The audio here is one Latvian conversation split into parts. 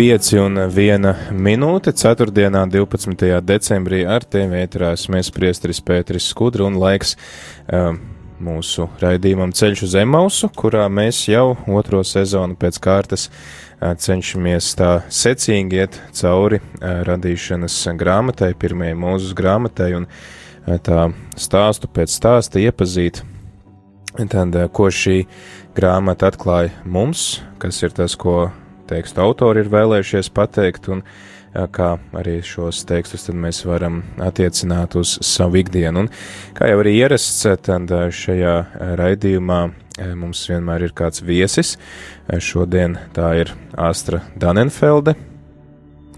5 un 1 minūte 4. 12. decembrī ar tevi ētrās mēs priestris Pēteris Skudra un laiks uh, mūsu raidījumam Ceļš uz Emausu, kurā mēs jau otro sezonu pēc kārtas uh, cenšamies tā secīgi iet cauri uh, radīšanas grāmatai, pirmajai mūzus grāmatai un uh, tā stāstu pēc stāsta iepazīt. Tad, uh, ko šī grāmata atklāja mums, kas ir tas, ko tekstu autori ir vēlējušies pateikt, un kā arī šos tekstus mēs varam attiecināt uz savu ikdienu. Un, kā jau arī ierasts, tad šajā raidījumā mums vienmēr ir kāds viesis. Šodien tā ir Astra Danenfelde.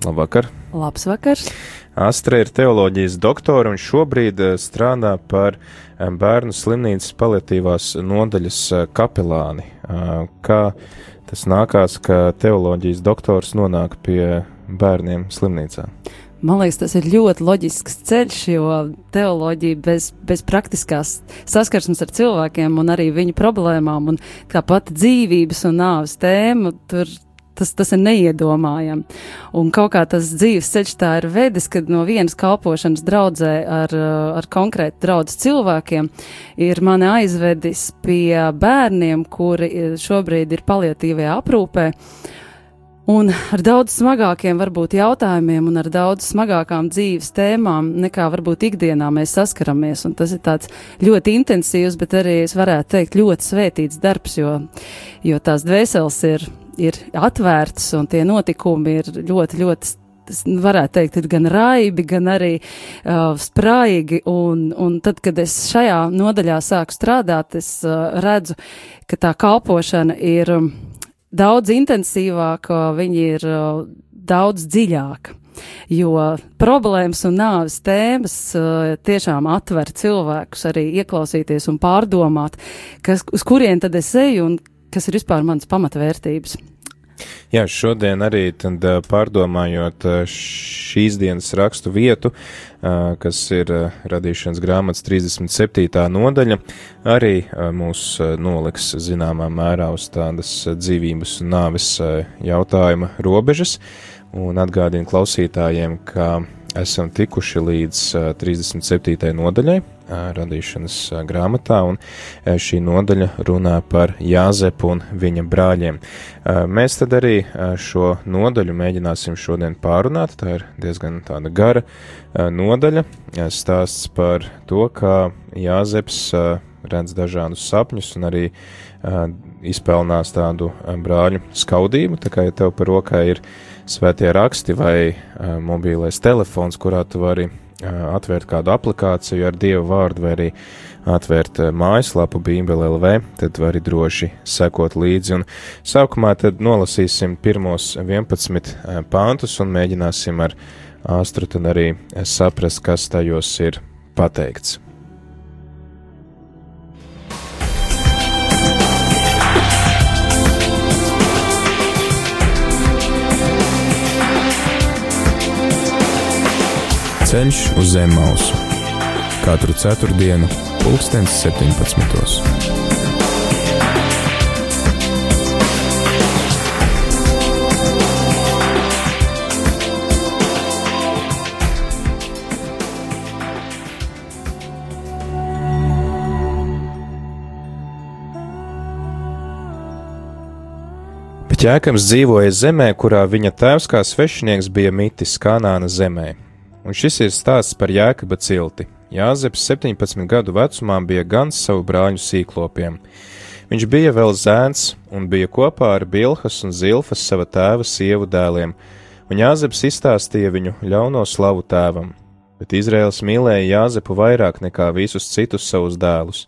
Labvakar! Labs vakars! Astra ir teoloģijas doktora un šobrīd strādā par bērnu slimnīcas paliatīvās nodaļas kapelāni. Kā tas nākās, ka teoloģijas doktors nonāk pie bērniem slimnīcā? Man liekas, tas ir ļoti loģisks ceļš, jo teoloģija bez, bez praktiskās saskarsmes ar cilvēkiem un arī viņu problēmām un kā pati dzīvības un nāves tēma, tur tas, tas ir neiedomājami. Un kaut kā tas dzīves ceļš tā ir vedis, kad no vienas kalpošanas draudzē ar, ar konkrētu draudz cilvēkiem ir mani aizvedis pie bērniem, kuri šobrīd ir palietīvajā aprūpē. Un ar daudz smagākiem varbūt jautājumiem un ar daudz smagākām dzīves tēmām, nekā varbūt ikdienā mēs saskaramies. Un tas ir tāds ļoti intensīvs, bet arī, es varētu teikt, ļoti svētīts darbs, jo, jo tās dvēseles ir ir atvērts un tie notikumi ir ļoti, ļoti varētu teikt, ir gan raibi, gan arī uh, spraigi. Un, un tad, kad es šajā nodaļā sāku strādāt, es uh, redzu, ka tā kalpošana ir daudz intensīvāka, viņi ir daudz dziļāka. Jo problēmas un nāves tēmas uh, tiešām atver cilvēkus arī ieklausīties un pārdomāt, kas, uz kurien tad es eju un kas ir vispār manas pamatvērtības. Jā, šodien arī tad, pārdomājot šīs dienas rakstu vietu, kas ir radīšanas grāmatas 37. nodaļa, arī mūs noliks zināmā mērā uz tādas dzīvības un nāves jautājuma robežas, un atgādina klausītājiem, ka esam tikuši līdz 37. nodaļai radīšanas grāmatā, un šī nodaļa runā par Jāzepu un viņa brāļiem. Mēs tad arī šo nodaļu mēģināsim šodien pārunāt, tā ir diezgan tāda gara nodaļa, stāsts par to, kā Jāzeps redz dažādus sapņus un arī izpelnās tādu brāļu skaudību, tā kā ja tev par rokai ir svētie raksti vai uh, mobīlais telefons, kurā tu vari uh, atvērt kādu aplikāciju ar dievu vārdu vai arī atvērt uh, mājaslapu Bībele LV, tad vari droši sekot līdzi. Un sākumā tad nolasīsim pirmos 11 uh, pāntus un mēģināsim ar āstru tad arī saprast, kas tajos ir pateikts. Ceļš uz zem mausu katru ceturtdienu, pulkstens 17. Bet Jēkabs dzīvoja zemē, kurā viņa tēvs kā svešinieks bija mitis Kanāna zemē Un šis ir stāsts par Jēkaba cilti. Jāzeps 17 gadu vecumā bija gans savu brāļu sīklopiem. Viņš bija vēl zēns un bija kopā ar Bilhas un Zilfas sava tēva sievu dēliem, un Jāzeps izstāstīja viņu ļauno slavu tēvam. Bet Izraels mīlēja Jāzepu vairāk nekā visus citus savus dēlus,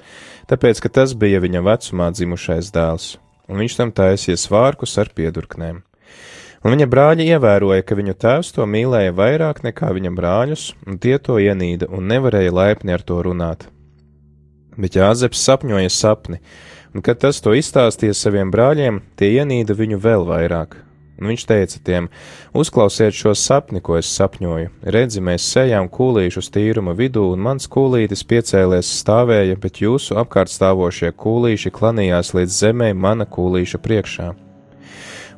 tāpēc, ka tas bija viņa vecumā dzimušais dēls, un viņš tam taisīja svārkus ar piedurknēm. Un viņa brāļi ievēroja, ka viņu tēvs to mīlēja vairāk nekā viņa brāļus, un tie to ienīda un nevarēja laipni ar to runāt. Bet Jāzeps sapņoja sapni, un kad tas to izstāstīja saviem brāļiem, tie ienīda viņu vēl vairāk. Un viņš teica tiem: Uzklausiet šo sapni, ko es sapņoju. Redzi, mēs sējām kūlīšus tīruma vidū, un mans kūlītis piecēlies stāvēja, bet jūsu apkārt stāvošie kūlīši klanījās līdz zemē mana kūlīša priekšā.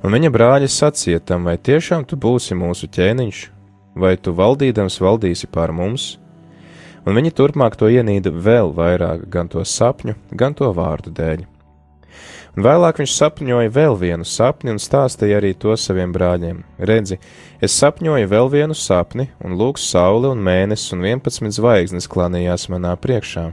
Un viņa brāļi sacīja tam, vai tiešām tu būsi mūsu ķēniņš, vai tu valdīdams valdīsi pār mums? Un viņi turpmāk to ienīda vēl vairāk, gan to sapņu, gan to vārdu dēļ. Un vēlāk viņš sapņoja vēl vienu sapni un stāstīja arī to saviem brāļiem. Redzi, es sapņoju vēl vienu sapni, un lūk, saule un mēnesis un vienpadsmit zvaigznes klanījās manā priekšā.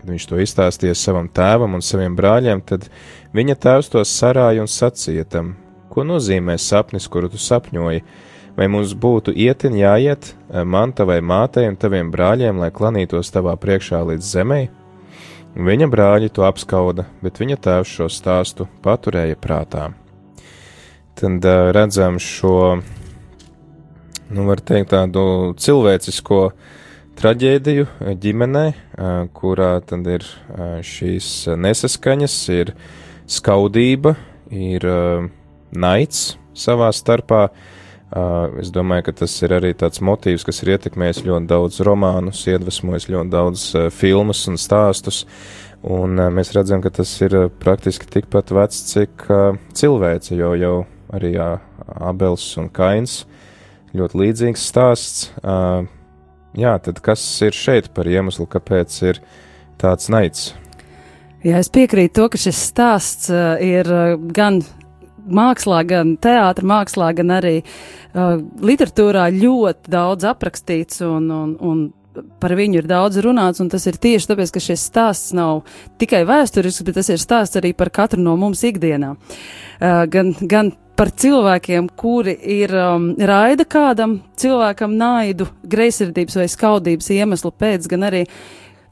Kad viņš to izstāstīja savam tēvam un saviem brāļiem, tad viņa tēvs to sarāja un sacīja tam, ko nozīmē sapnis, kuru tu sapņoji, vai mums būtu ietin jāiet man, tavai mātei un taviem brāļiem, lai klanītos tavā priekšā līdz zemei? Viņa brāļi to apskauda, bet viņa tēvs šo stāstu paturēja prātā. Tad uh, redzam šo, nu, var teikt, tādu cilvēcisko traģēdiju ģimenē, uh, kurā tad ir šīs nesaskaņas, ir skaudība, ir naids savā starpā. Es domāju, ka tas ir arī tāds motīvs, kas ir ietekmējis ļoti daudz romānus, iedvesmojis ļoti daudz filmas un stāstus. Un mēs redzam, ka tas ir praktiski tikpat vecs, cik cilvēce, jo jau arī uh, Abels un Kains ļoti līdzīgs stāsts. Jā, tad kas ir šeit par iemeslu, kāpēc ir tāds naids? Jā, es piekrītu to, ka šis stāsts ir gan mākslā, gan teātrī, mākslā, gan arī uh, literatūrā ļoti daudz aprakstīts un, un, un par viņu ir daudz runāts, un tas ir tieši tāpēc, ka šis stāsts nav tikai vēsturisks, bet tas ir stāsts arī par katru no mums ikdienā. Uh, gan, gan par cilvēkiem, kuri ir um, raida kādam cilvēkam naidu, greizsirdības vai skaudības iemeslu pēc, gan arī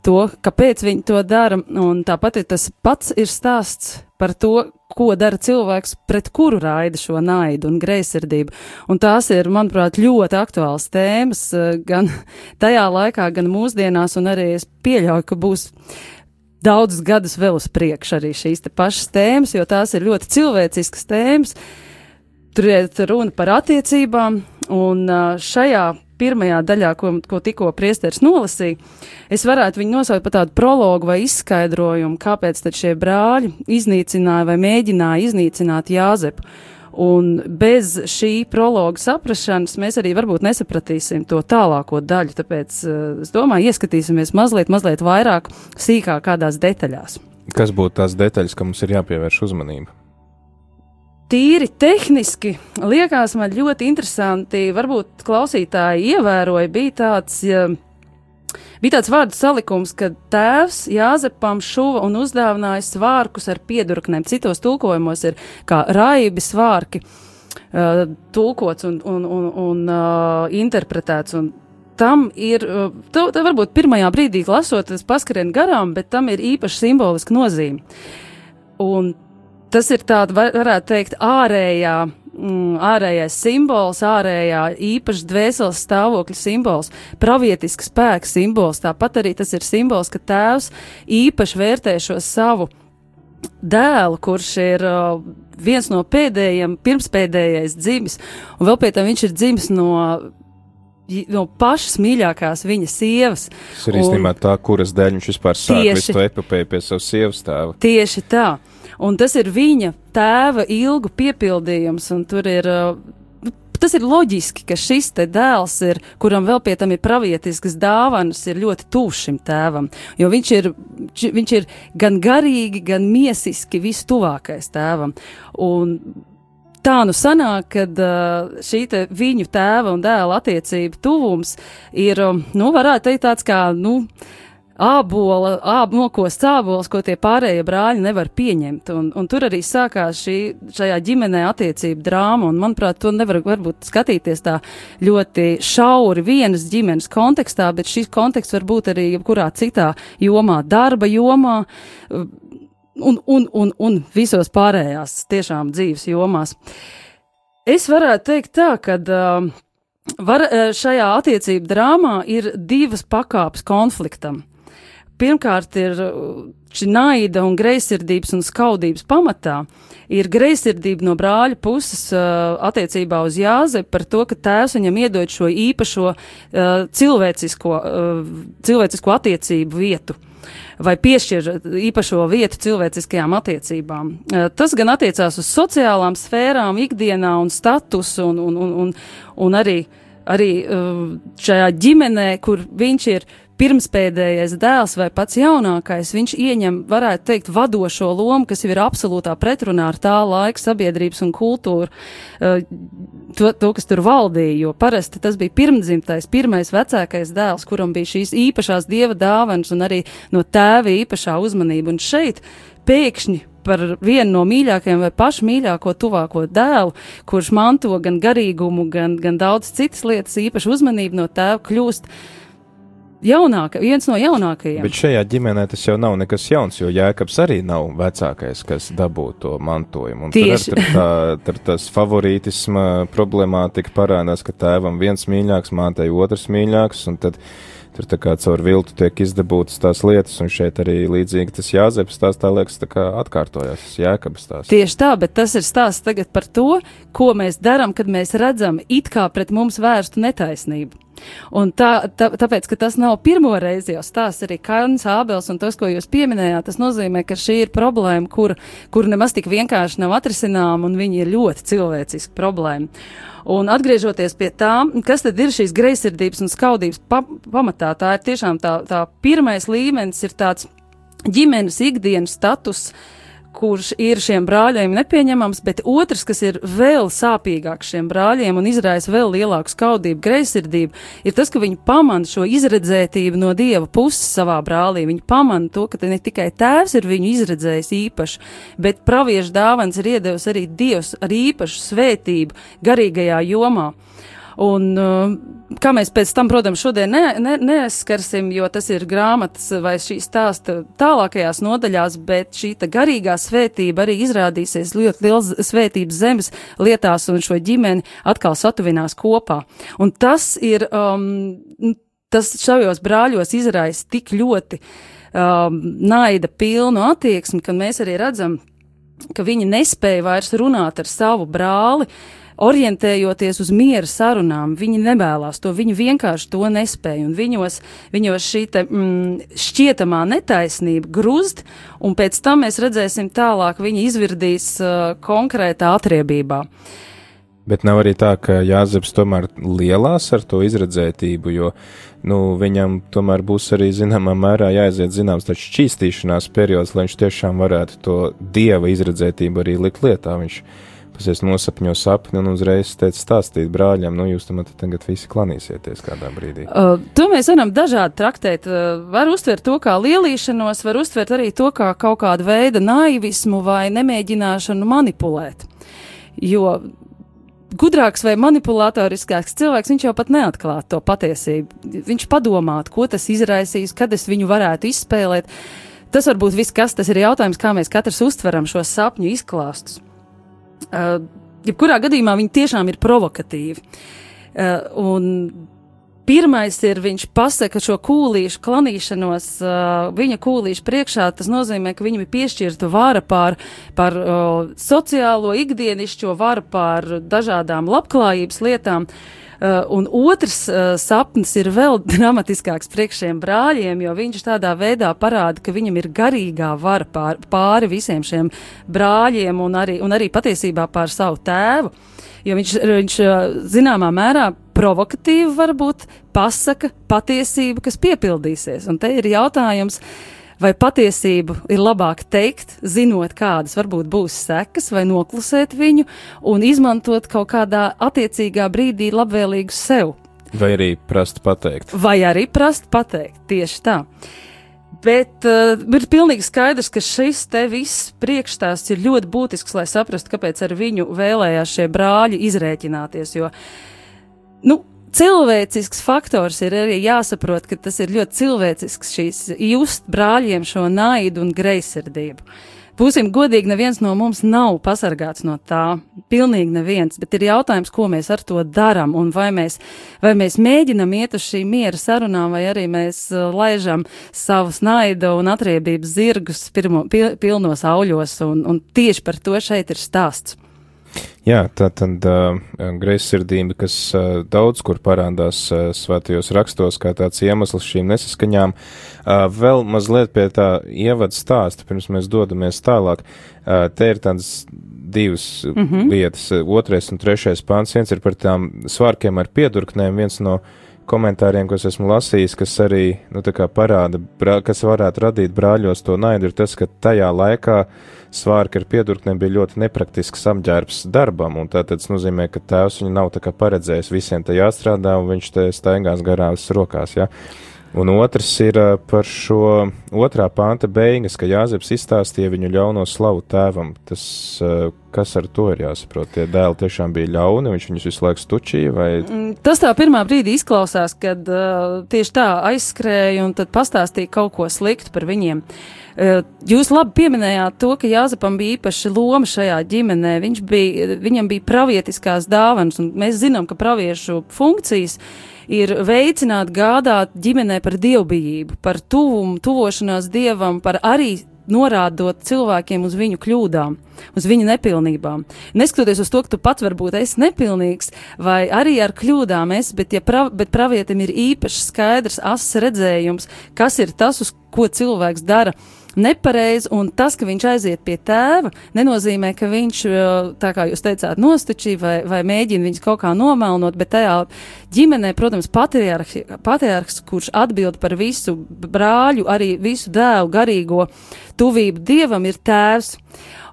to, kāpēc viņi to dara, un tāpat ir tas pats ir stāsts par to, ko dara cilvēks, pret kuru raida šo naidu un greizsirdību. Un tās ir, manuprāt, ļoti aktuāls tēmas eh, gan tajā laikā, gan mūsdienās, un arī es pieļauju, ka būs daudzus gadus vēl uz priekšu arī šīs te pašas tēmas, jo tās ir ļoti cilvēciskas tēmas. Tur ir runa par attiecībām, un eh, šajā pirmajā daļā, ko, ko tikko priesteris nolasīja, es varētu viņu nosaukt par tādu prologu vai izskaidrojumu, kāpēc tad šie brāļi iznīcināja vai mēģināja iznīcināt Jāzepu. Un bez šī prologa saprašanas mēs arī varbūt nesapratīsim to tālāko daļu, tāpēc uh, es domāju, ieskatīsimies mazliet, mazliet vairāk sīkāk kādās detaļās. Kas būtu tās detaļas, kam mums ir jāpievērš uzmanība? Tīri tehniski liekas man ļoti interesanti. Varbūt klausītāji ievēroja, bija tāds. Ja, Bija tāds vārdu salikums, ka tēvs Jāzepam šuva un uzdāvināja svārkus ar piedurknēm. Citos tulkojumos ir kā raibi svārki uh, tulkots un, un, un, un uh, interpretēts. Un tam ir, uh, to, to varbūt pirmajā brīdī lasot, tas paskarien garām, bet tam ir īpaši simboliska nozīme. Un tas ir tāds, var, varētu teikt, ārējā. Mm, ārējais simbols, ārējā īpaša dvēseles stāvokļa simbols, pravietisks spēks simbols. Tāpat arī tas ir simbols, ka tēvs īpaši vērtē šo savu dēlu, kurš ir uh, viens no pēdējiem, pirmspēdējais dzimis, un vēl pie tam viņš ir dzimis no no pašas mīļākās viņa sievas. Tas ir īstenībā tā, kuras dēļ viņš vispār sāk visu to epopēju pie savas sievas tēva. Tieši tā. Un tas ir viņa tēva ilgu piepildījums, un tur ir. Uh, tas ir loģiski, ka šis dēls, ir, kuram vēl pie tam ir pravietiskas dāvanas, ir ļoti tuvs šim tēvam. Jo viņš ir, viņš ir gan garīgi, gan miesiski vistuvākais tēvam. Un tā nu sanāk, ka uh, šī viņu tēva un dēla attiecība tuvums ir, um, nu, varētu teikt, tāds kā, nu, ābola, āb, nokosts ābols, ko tie pārējie brāļi nevar pieņemt. Un, un tur arī sākās šī, šajā ģimenē attiecība drāma, un manuprāt, to nevar varbūt skatīties tā ļoti šauri vienas ģimenes kontekstā, bet šis konteksts var būt arī jebkurā citā jomā, darba jomā. Un, un, un, un visos pārējās tiešām dzīves jomās. Es varētu teikt tā, ka uh, var, šajā attiecību drāmā ir divas pakāpes konfliktam pirmkārt ir uh, šī naida un greizsirdības un skaudības pamatā. Ir greizsirdība no brāļa puses uh, attiecībā uz Jāzepu par to, ka tēvs viņam iedod šo īpašo uh, cilvēcisko, uh, cilvēcisko attiecību vietu vai piešķir īpašo vietu cilvēciskajām attiecībām. Uh, tas gan attiecās uz sociālām sfērām, ikdienā un statusu un, un, un, un, un arī, arī uh, šajā ģimenē, kur viņš ir pirmspēdējais dēls vai pats jaunākais, viņš ieņem, varētu teikt, vadošo lomu, kas jau ir absolūtā pretrunā ar tā laika sabiedrības un kultūru, uh, to, to, kas tur valdīja, jo parasti tas bija pirmdzimtais, pirmais vecākais dēls, kuram bija šīs īpašās dieva dāvanas un arī no tēva īpašā uzmanība. Un šeit pēkšņi par vienu no mīļākajiem vai pašu mīļāko tuvāko dēlu, kurš manto gan garīgumu, gan, gan daudz citas lietas, īpaši uzmanību no tēva, kļūst jaunāka, viens no jaunākajiem. Bet šajā ģimenē tas jau nav nekas jauns, jo Jēkabs arī nav vecākais, kas dabū to mantojumu. Un Tieši. Tur, tur, tā, tur tas favorītisma problemātika parādās, ka tēvam viens mīļāks, mātei otrs mīļāks, un tad tur tā kā caur viltu tiek izdabūtas tās lietas, un šeit arī līdzīgi tas jāzeps tās tā liekas tā kā atkārtojas, jēkabas tās. Tieši tā, bet tas ir stāsts tagad par to, ko mēs darām, kad mēs redzam it kā pret mums vērstu netaisnību. Un tā, tā, tāpēc, ka tas nav pirmo reizi jau stāsts arī Kārnis Ābels un tas, ko jūs pieminējāt, tas nozīmē, ka šī ir problēma, kur, kur nemaz tik vienkārši nav atrisinām un viņi ir ļoti cilvēciski problēma. Un atgriežoties pie tā, kas tad ir šīs greizsirdības un skaudības pa pamatā, tā ir tiešām tā, tā pirmais līmenis ir tāds ģimenes ikdienas status, uh, kurš ir šiem brāļiem nepieņemams, bet otrs, kas ir vēl sāpīgāks šiem brāļiem un izraisa vēl lielāku skaudību, greizsirdību, ir tas, ka viņi pamana šo izredzētību no dieva puses savā brālī. Viņi pamana to, ka ne tikai tēvs ir viņu izredzējis īpaši, bet praviešu dāvans ir iedevis arī dievs ar īpašu svētību garīgajā jomā. Un, uh, kā mēs pēc tam, protams, šodien ne, ne, neaizskarsim, jo tas ir grāmatas vai šī stāsta tālākajās nodaļās, bet šī garīgā svētība arī izrādīsies ļoti liels svētības zemes lietās, un šo ģimeni atkal satuvinās kopā. Un tas ir, um, tas šajos brāļos izraisa tik ļoti um, naida pilnu attieksmi, ka mēs arī redzam, ka viņi nespēja vairs runāt ar savu brāli, uh, orientējoties uz miera sarunām, viņi nevēlas to, viņi vienkārši to nespēja, viņos, viņos šī te, mm, šķietamā netaisnība grūst, un pēc tam mēs redzēsim tālāk, viņi izvirdīs uh, konkrētā atriebībā. Bet nav arī tā, ka Jāzeps tomēr lielās ar to izredzētību, jo nu, viņam tomēr būs arī zināmā mērā jāaiziet zināms tāds šķīstīšanās periods, lai viņš tiešām varētu to dieva izredzētību arī likt lietā. Viņš Pasies nosapņo sapni un uzreiz teica stāstīt brāļam, nu jūs tam tagad visi klanīsieties kādā brīdī. Uh, to mēs varam dažādi traktēt. Uh, var uztvert to kā lielīšanos, var uztvert arī to kā kaut kādu veidu naivismu vai nemēģināšanu manipulēt. Jo gudrāks vai manipulatoriskāks cilvēks, viņš jau pat neatklātu to patiesību. Viņš padomātu, ko tas izraisīs, kad es viņu varētu izspēlēt. Tas var būt viss, kas tas ir jautājums, kā mēs katrs uztveram šo sapņu izklāstus. Uh, jebkurā gadījumā viņi tiešām ir provokatīvi. Uh, un Pirmais ir, viņš pasaka šo kūlīšu klanīšanos, uh, viņa kūlīšu priekšā, tas nozīmē, ka viņam ir piešķirta vara pār, pār uh, sociālo ikdienišķo varu pār dažādām labklājības lietām. Uh, un otrs uh, sapnis ir vēl dramatiskāks priekš šiem brāļiem, jo viņš tādā veidā parāda, ka viņam ir garīgā vara pār, pāri visiem šiem brāļiem un arī, un arī patiesībā pār savu tēvu. Jo viņš, viņš uh, zināmā mērā provokatīvi varbūt pasaka patiesību, kas piepildīsies. Un te ir jautājums, uh, vai patiesību ir labāk teikt, zinot, kādas varbūt būs sekas, vai noklusēt viņu un izmantot kaut kādā attiecīgā brīdī labvēlīgu sev. Vai arī prast pateikt. Vai arī prast pateikt, tieši tā. Bet uh, ir pilnīgi skaidrs, ka šis te viss priekšstāsts ir ļoti būtisks, lai saprastu, kāpēc ar viņu vēlējās šie brāļi izrēķināties. Jo, nu, cilvēcisks faktors ir arī jāsaprot, ka tas ir ļoti cilvēcisks šīs just brāļiem šo naidu un greizsirdību. Būsim godīgi, neviens no mums nav pasargāts no tā. Pilnīgi neviens, bet ir jautājums, ko mēs ar to darām un vai mēs, vai mēs mēģinam iet uz šīm miera sarunām, vai arī mēs uh, laižam savus naida un atriebības zirgus pirmo, pil, pilnos auļos, un, un tieši par to šeit ir stāsts. Jā, tā tad uh, greizsirdība, kas uh, daudz kur parādās uh, svētajos rakstos, kā tāds iemesls šīm nesaskaņām. Uh, vēl mazliet pie tā ievada stāsta, pirms mēs dodamies tālāk. Uh, te ir tādas divas mm -hmm. lietas. Otrais un trešais pāns, viens ir par tām svārkiem ar piedurknēm, viens no komentāriem, ko es esmu lasījis, kas arī, nu, parāda, brā, kas varētu radīt brāļos to naidu, ir tas, ka tajā laikā svārki ar piedurknēm bija ļoti nepraktisks apģērbs darbam, un tā tas nozīmē, ka tēvs viņu nav paredzējis visiem te jāstrādā, un viņš te staigās garās rokās. Ja? Un otrs ir par šo otrā panta beigas, ka Jāzeps izstāstīja viņu ļauno slavu tēvam. Tas, kas ar to ir jāsaprot? Tie dēli tiešām bija ļauni, viņš viņus visu laiku stučīja, vai? Mm, tas tā pirmā brīdī izklausās, kad uh, tieši tā aizskrēja un tad pastāstīja kaut ko sliktu par viņiem. Uh, jūs labi pieminējāt to, ka Jāzepam bija īpaša loma šajā ģimenē. Viņš bija, viņam bija pravietiskās dāvanas, un mēs zinām, ka praviešu funkcijas ir veicināt, gādāt ģimenē par dievbijību, par tuvumu, tuvošanās dievam, par arī norādot cilvēkiem uz viņu kļūdām, uz viņu nepilnībām. Neskatoties uz to, ka tu pats varbūt esi nepilnīgs, vai arī ar kļūdām esi, bet, ja prav, bet pravietim ir īpaši skaidrs, asas redzējums, kas ir tas, uz ko cilvēks dara nepareizi, un tas, ka viņš aiziet pie tēva, nenozīmē, ka viņš, tā kā jūs teicāt, nostačī vai, vai mēģina viņus kaut kā nomelnot, bet tajā ģimenē, protams, patriarchs, kurš atbild par visu brāļu, arī visu dēlu garīgo tuvību dievam, ir tēvs.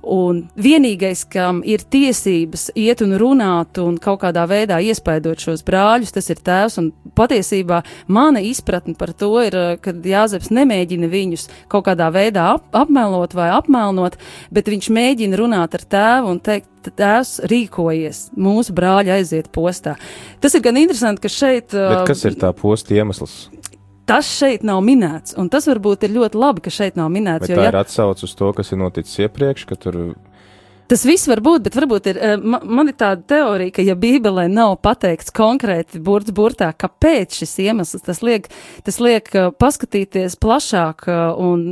Un vienīgais, kam ir tiesības iet un runāt un kaut kādā veidā iespaidot šos brāļus, tas ir tēvs. Un patiesībā mana izpratne par to ir, eh, ka Jāzeps nemēģina viņus kaut kādā veidā ap apmelot vai apmelnot, bet viņš mēģina runāt ar tēvu un teikt, tēvs rīkojies, mūsu brāļi aiziet postā. Tas ir gan interesanti, ka šeit. Bet kas ir tā posta iemesls? Tas šeit nav minēts, un tas varbūt ir ļoti labi, ka šeit nav minēts. Bet jo, tā ja... ir atsauce uz to, kas ir noticis iepriekš, ka tur. Tas viss var būt, bet varbūt ir, eh, man, man ir tāda teorija, ka ja Bībelē nav pateikts konkrēti burts burtā, kāpēc šis iemesls, tas liek, tas liek eh, paskatīties plašāk eh, un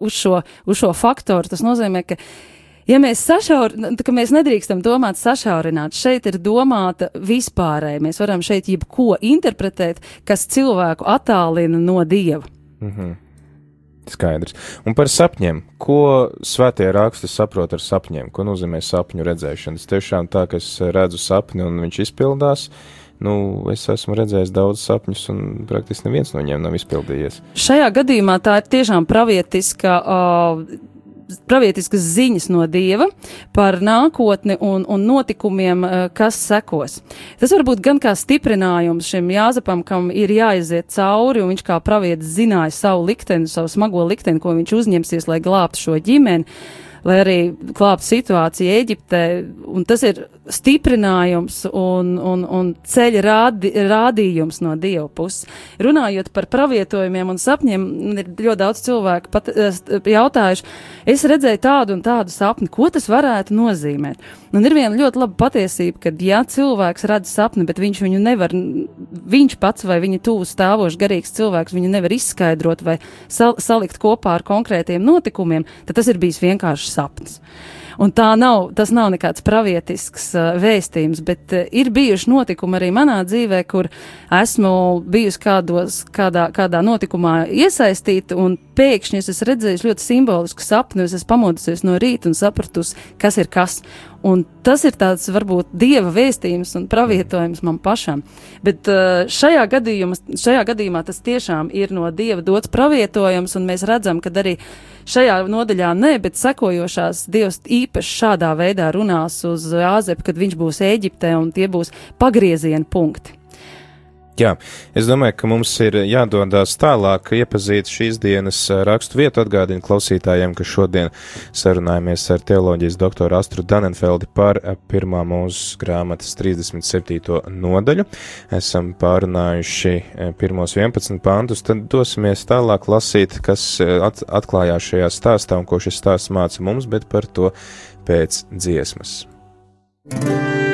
uz šo, uz šo faktoru. Tas nozīmē, ka Ja mēs sašaurinām, tad mēs nedrīkstam domāt sašaurināt. Šeit ir domāta vispārēji. Mēs varam šeit jebko interpretēt, kas cilvēku attālina no dieva. Mm -hmm. Skaidrs. Un par sapņiem. Ko svētie raksti saprot ar sapņiem? Ko nozīmē sapņu redzēšana? Tas tiešām tā, ka es redzu sapni un viņš izpildās. Nu, es esmu redzējis daudz sapņus, un praktiski neviens no viņiem nav izpildījies. Šajā gadījumā tā ir tiešām pravietiska uh, pravietiskas ziņas no Dieva par nākotni un, un notikumiem, eh, kas sekos. Tas var būt gan kā stiprinājums šim Jāzepam, kam ir jāiziet cauri, un viņš kā pravietis zināja savu likteni, savu smago likteni, ko viņš uzņemsies, lai glābtu šo ģimeni lai arī klāptu situācija Eģiptē. Tas ir stiprinājums un, un, un ceļa rādi, rādījums no Dieva puses. Runājot par pravietojumiem un sapņiem, ir ļoti daudz cilvēku pat, eh, jautājuši, es redzēju tādu un tādu sapni, ko tas varētu nozīmēt. Un ir viena ļoti laba patiesība, ka, ja cilvēks redz sapni, bet viņš viņu nevar, viņš pats vai viņa tuvu stāvošs garīgs cilvēks viņu nevar izskaidrot vai sal salikt kopā ar konkrētiem notikumiem, tad tas ir bijis vienkārši sapnis. Un tā nav, tas nav nekāds pravietisks uh, vēstījums, bet uh, ir bijuši notikumi arī manā dzīvē, kur esmu bijusi kādos, kādā, kādā notikumā iesaistīta, un pēkšņi es esmu redzējusi ļoti simbolisku sapni, es esmu pamodusies no rīta un sapratusi, kas ir kas. Un tas ir tāds varbūt dieva vēstījums un pravietojums man pašam. Bet uh, šajā gadījumā, šajā gadījumā tas tiešām ir no dieva dots pravietojums, un mēs redzam, ka arī šajā nodaļā ne, bet sekojošās dievs īpaši šādā veidā runās uz Āzepu, kad viņš būs Ēģiptē, un tie būs pagrieziena punkti. Jā, es domāju, ka mums ir jādodas tālāk, iepazīt šīs dienas rakstu vietu, atgādinu klausītājiem, ka šodien sarunājamies ar teoloģijas doktoru Astru Danenfeldi par pirmā mūsu grāmatas 37. nodaļu. Esam pārunājuši pirmos 11 pantus, tad dosimies tālāk lasīt, kas atklājās šajā stāstā un ko šis stāsts māca mums, bet par to pēc dziesmas. Thank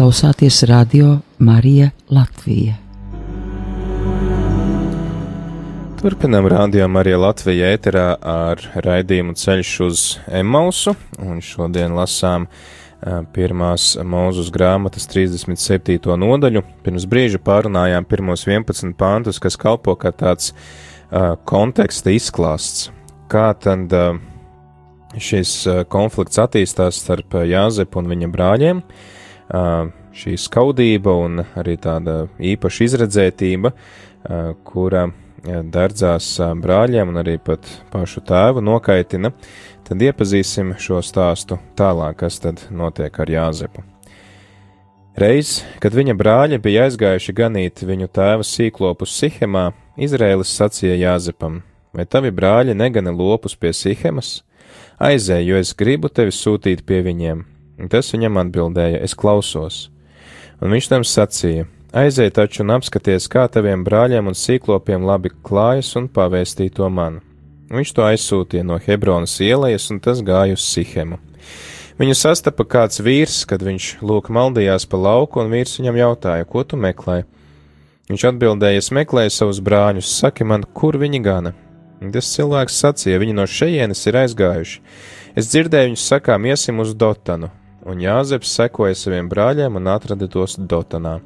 klausāties radio Marija Latvija. Turpinām rādījā Marija Latvija ēterā ar raidījumu ceļš uz Emausu, un šodien lasām pirmās mūzus grāmatas 37. nodaļu. Pirms brīža pārunājām pirmos 11 pāntus, kas kalpo kā tāds uh, konteksta izklāsts. Kā tad uh, šis konflikts attīstās starp Jāzepu un viņa brāļiem? Uh, šī skaudība un arī tāda īpaša izredzētība, kura dardzās brāļiem un arī pat pašu tēvu nokaitina, tad iepazīsim šo stāstu tālāk, kas tad notiek ar Jāzepu. Reiz, kad viņa brāļi bija aizgājuši ganīt viņu tēva sīklopu Sihemā, Izraēlis sacīja Jāzepam: Vai tavi brāļi negana lopus pie Sihemas? Aizēj, jo es gribu tevi sūtīt pie viņiem, Tas viņam atbildēja: Es klausos. Un viņš tam sacīja: Aizej taču un apskaties, kā taviem brāļiem un sīklopiem labi klājas, un pavēstī to man. Viņš to aizsūtīja no Hebronas ielas, un tas gāja uz Sihemu. Viņu sastapa kāds vīrs, kad viņš lūk maldījās pa lauku, un vīrs viņam jautāja, ko tu meklē? Viņš atbildēja, es meklēju savus brāļus, saki man, kur viņi gana. Tas cilvēks sacīja, viņi no šejienes ir aizgājuši. Es dzirdēju viņus sakām, iesim uz Dotanu, un Jāzeps sekoja saviem brāļiem un atrada tos Dotanā.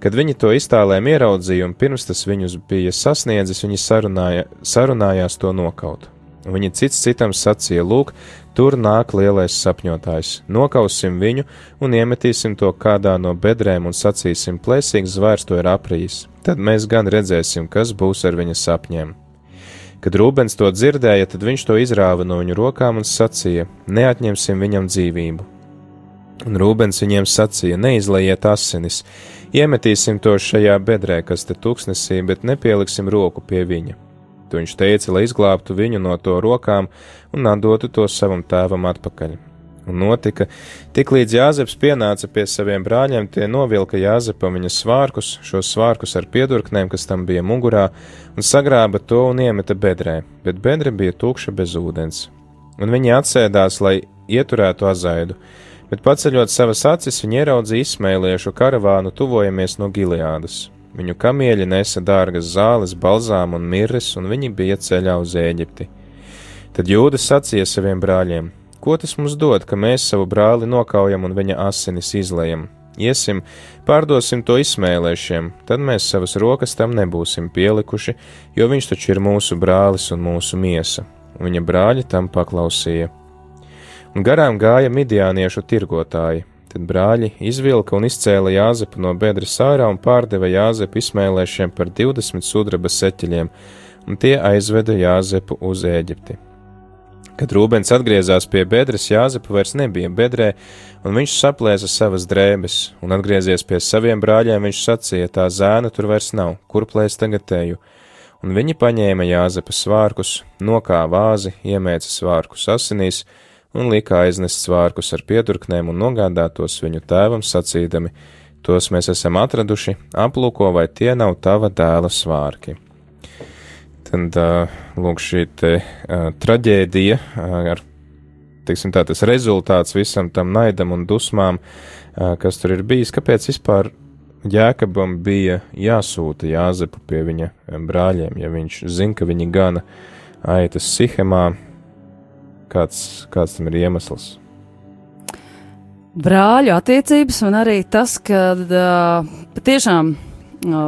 Kad viņi to iztālēm ieraudzīja un pirms tas viņus bija sasniedzis, viņi sarunāja, sarunājās to nokaut. Viņi cits citam sacīja: Lūk, tur nāk lielais sapņotājs, nokausim viņu un iemetīsim to kādā no bedrēm un sacīsim: Plēsīgs zvērs to ir aprījis. Tad mēs gan redzēsim, kas būs ar viņa sapņiem. Kad Rūbens to dzirdēja, tad viņš to izrāva no viņu rokām un sacīja: Neatņemsim viņam dzīvību Un Rūbens viņiem sacīja: Neizlaiet asinis, iemetīsim to šajā bedrē, kas te tuksnesī, bet nepieliksim roku pie viņa. To viņš teica, lai izglābtu viņu no to rokām un atdotu to savam tēvam atpakaļ. Un notika, tik līdz Jāzeps pienāca pie saviem brāļiem, tie novilka Jāzepam viņa svārkus, šos svārkus ar piedurknēm, kas tam bija mugurā, un sagrāba to un iemeta bedrē, bet bedre bija tukša bez ūdens. Un viņi atsēdās, lai ieturētu azaidu, bet paceļot savas acis, viņi ieraudzīja izsmēliešu karavānu, tuvojamies no Gileādas. Viņu kamieļi nesa dārgas zāles, balzām un mirres, un viņi bija ceļā uz Ēģipti. Tad jūdas sacīja saviem brāļiem: Ko tas mums dod, ka mēs savu brāli nokaujam un viņa asinis izlējam? Iesim, pārdosim to izsmēlēšiem, tad mēs savas rokas tam nebūsim pielikuši, jo viņš taču ir mūsu brālis un mūsu miesa. Viņa brāļi tam paklausīja. Garām gāja midiāniešu tirgotāji. Tad brāļi izvilka un izcēla Jāzepu no bedres ārā un pārdeva Jāzepu izsmēlēšiem par 20 sudraba seķeļiem, un tie aizveda Jāzepu uz Ēģipti. Kad Rūbens atgriezās pie bedres, Jāzepa vairs nebija bedrē, un viņš saplēsa savas drēbes, un atgriezies pie saviem brāļiem, viņš sacīja, tā zēna tur vairs nav, kur plēst tagad eju. Un viņi paņēma Jāzepa svārkus, nokā vāzi, iemēca svārkus asinīs, un lika aiznest svārkus ar pieturknēm un nogādātos viņu tēvam sacīdami, tos mēs esam atraduši, aplūko, vai tie nav tava dēla svārki. Tad, lūk, šī te, traģēdija, ar, teiksim tā, tas rezultāts visam tam naidam un dusmām, kas tur ir bijis, kāpēc vispār Jēkabam bija jāsūta Jāzepu pie viņa brāļiem, ja viņš zina, ka viņi gana aitas Sihemā, kāds, kāds tam ir iemesls? Brāļu attiecības un arī tas, ka uh, patiešām uh,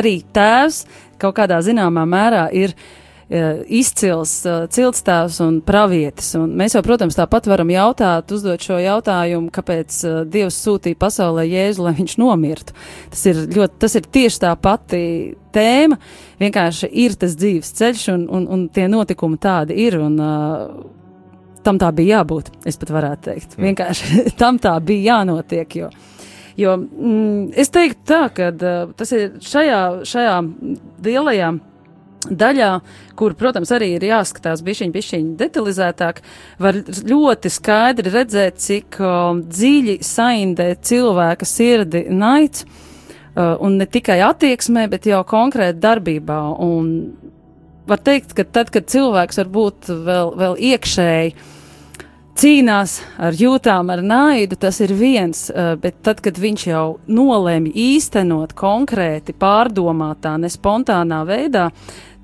arī tēvs kaut kādā zināmā mērā ir uh, izcils uh, ciltstāvs un pravietis. Un mēs jau, protams, tāpat varam jautāt, uzdot šo jautājumu, kāpēc uh, Dievs sūtīja pasaulē Jēzu, lai viņš nomirtu. Tas ir, ļoti, tas ir tieši tā pati tēma, vienkārši ir tas dzīves ceļš un, un, un tie notikumi tādi ir. Un, uh, Tam tā bija jābūt, es pat varētu teikt. Mm. Vienkārši tam tā bija jānotiek, jo Jo mm, es teiktu tā, ka uh, tas ir šajā, šajā lielajā daļā, kur, protams, arī ir jāskatās bišķiņ, bišķiņ detalizētāk, var ļoti skaidri redzēt, cik uh, dziļi saindē cilvēka sirdi naids, uh, un ne tikai attieksmē, bet jau konkrēti darbībā. Un var teikt, ka tad, kad cilvēks varbūt vēl, vēl iekšēji cīnās ar jūtām, ar naidu, tas ir viens, bet tad, kad viņš jau nolēma īstenot konkrēti, pārdomātā, ne spontānā veidā,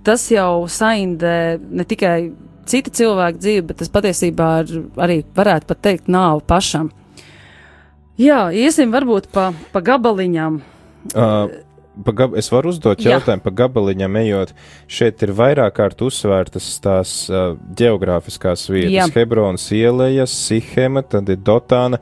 tas jau saindē ne tikai cita cilvēka dzīvi, bet tas patiesībā ir, arī varētu pat teikt nāvu pašam. Jā, iesim varbūt pa, pa gabaliņām. Uh. Gab, es varu uzdot jautājumu Jā. par gabaliņām, ejot. Šeit ir vairāk kārt uzsvērtas tās uh, geogrāfiskās vietas. Jā. Hebronas ielejas, Sihema, tad ir Dotāna.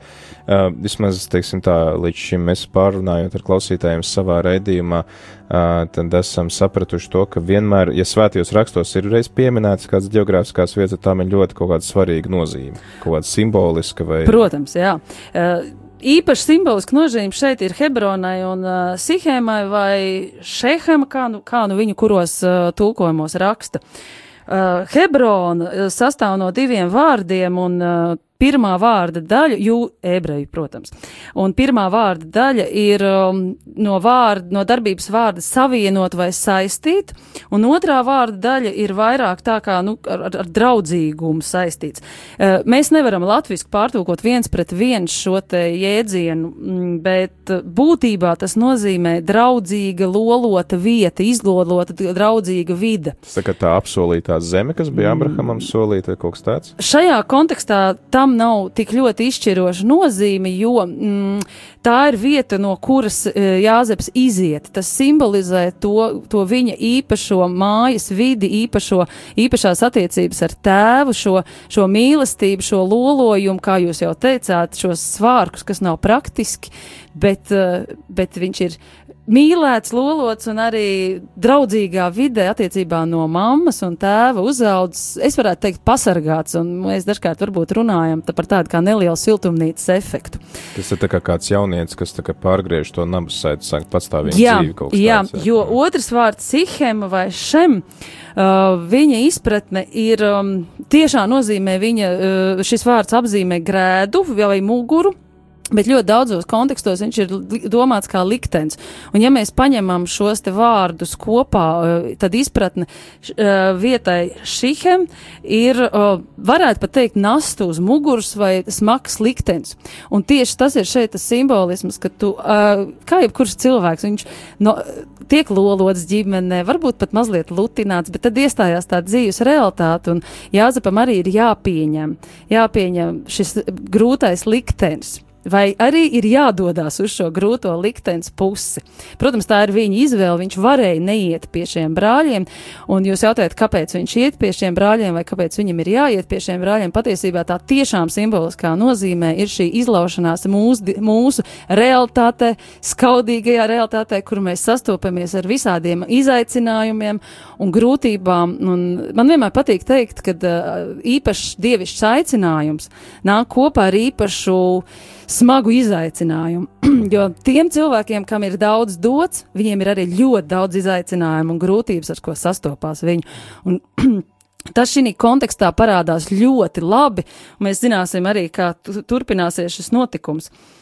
Uh, vismaz, teiksim tā, līdz šim mēs pārunājot ar klausītājiem savā raidījumā, uh, tad esam sapratuši to, ka vienmēr, ja svētajos rakstos ir reiz pieminēts kāds geogrāfiskās vietas, tām ir ļoti kaut kāda svarīga nozīme, kaut kāda simboliska vai. Protams, jā. Uh, īpaši simboliski nozīme šeit ir Hebronai un uh, Sihēmai vai Šehema, kā nu, kā nu viņu kuros uh, tulkojumos raksta. Uh, Hebrona uh, sastāv no diviem vārdiem un uh, pirmā vārda daļa, jū, ebreju, protams, un pirmā vārda daļa ir um, no, vārda, no darbības vārda savienot vai saistīt, un otrā vārda daļa ir vairāk tā kā, nu, ar, ar, ar draudzīgumu saistīts. Uh, mēs nevaram latviski pārtulkot viens pret viens šo te jēdzienu, mm, bet būtībā tas nozīmē draudzīga, lolota vieta, izlolota, draudzīga vide. Tas tā kā tā apsolītā zeme, kas bija Abrahamam solīta, kaut kas tāds? Šajā kontekstā tam tam nav tik ļoti izšķiroša nozīme, jo mm, tā ir vieta, no kuras e, Jāzeps iziet. Tas simbolizē to, to viņa īpašo mājas vidi, īpašo, īpašās attiecības ar tēvu, šo, šo mīlestību, šo lolojumu, kā jūs jau teicāt, šos svārkus, kas nav praktiski, bet, e, bet viņš ir mīlēts, lolots un arī draudzīgā vidē attiecībā no mammas un tēva uzaudzis, es varētu teikt, pasargāts, un mēs dažkārt varbūt runājam par tādu kā nelielu siltumnīcas efektu. Tas ir kā kāds jaunietis, kas kā pārgriež to nabas saitu, sāk patstāvīgi jā, dzīvi kaut kas jā, tāds. Jo otrs vārds sihem vai šem, uh, viņa izpratne ir um, tiešā nozīmē, viņa, uh, šis vārds apzīmē grēdu vai muguru, Bet ļoti daudzos kontekstos viņš ir domāts kā liktenis. Un ja mēs paņemam šos te vārdus kopā, eh, tad izpratne eh, vietai šihem ir, eh, varētu pat teikt, nastu uz muguras vai smags liktenis. Un tieši tas ir šeit tas simbolisms, ka tu, kā jebkurš cilvēks, viņš no, tiek lolots ģimenē, varbūt pat mazliet lutināts, bet tad iestājās tā dzīves realitāte, un Jāzepam arī ir jāpieņem, jāpieņem šis grūtais liktenis vai arī ir jādodas uz šo grūto liktenes pusi. Protams, tā ir viņa izvēle. Viņš varēja neiet pie šiem brāļiem, un jūs jautājat, kāpēc viņš iet pie šiem brāļiem, vai kāpēc viņam ir jāiet pie šiem brāļiem. Patiesībā tā tiešām simboliskā nozīmē ir šī izlaušanās mūsu, mūsu realitātē, skaudīgajā realitātē, kur mēs sastopamies ar visādiem izaicinājumiem un grūtībām. Un man vienmēr patīk teikt, ka īpašs dievišķs aicinājums nāk kopā ar īpašu smagu izaicinājumu. jo tiem cilvēkiem, kam ir daudz dots, viņiem ir arī ļoti daudz izaicinājumu un grūtības, ar ko sastopās viņi. Un, Tas šī kontekstā parādās ļoti labi, un mēs zināsim arī, kā turpināsies šis notikums. Uh,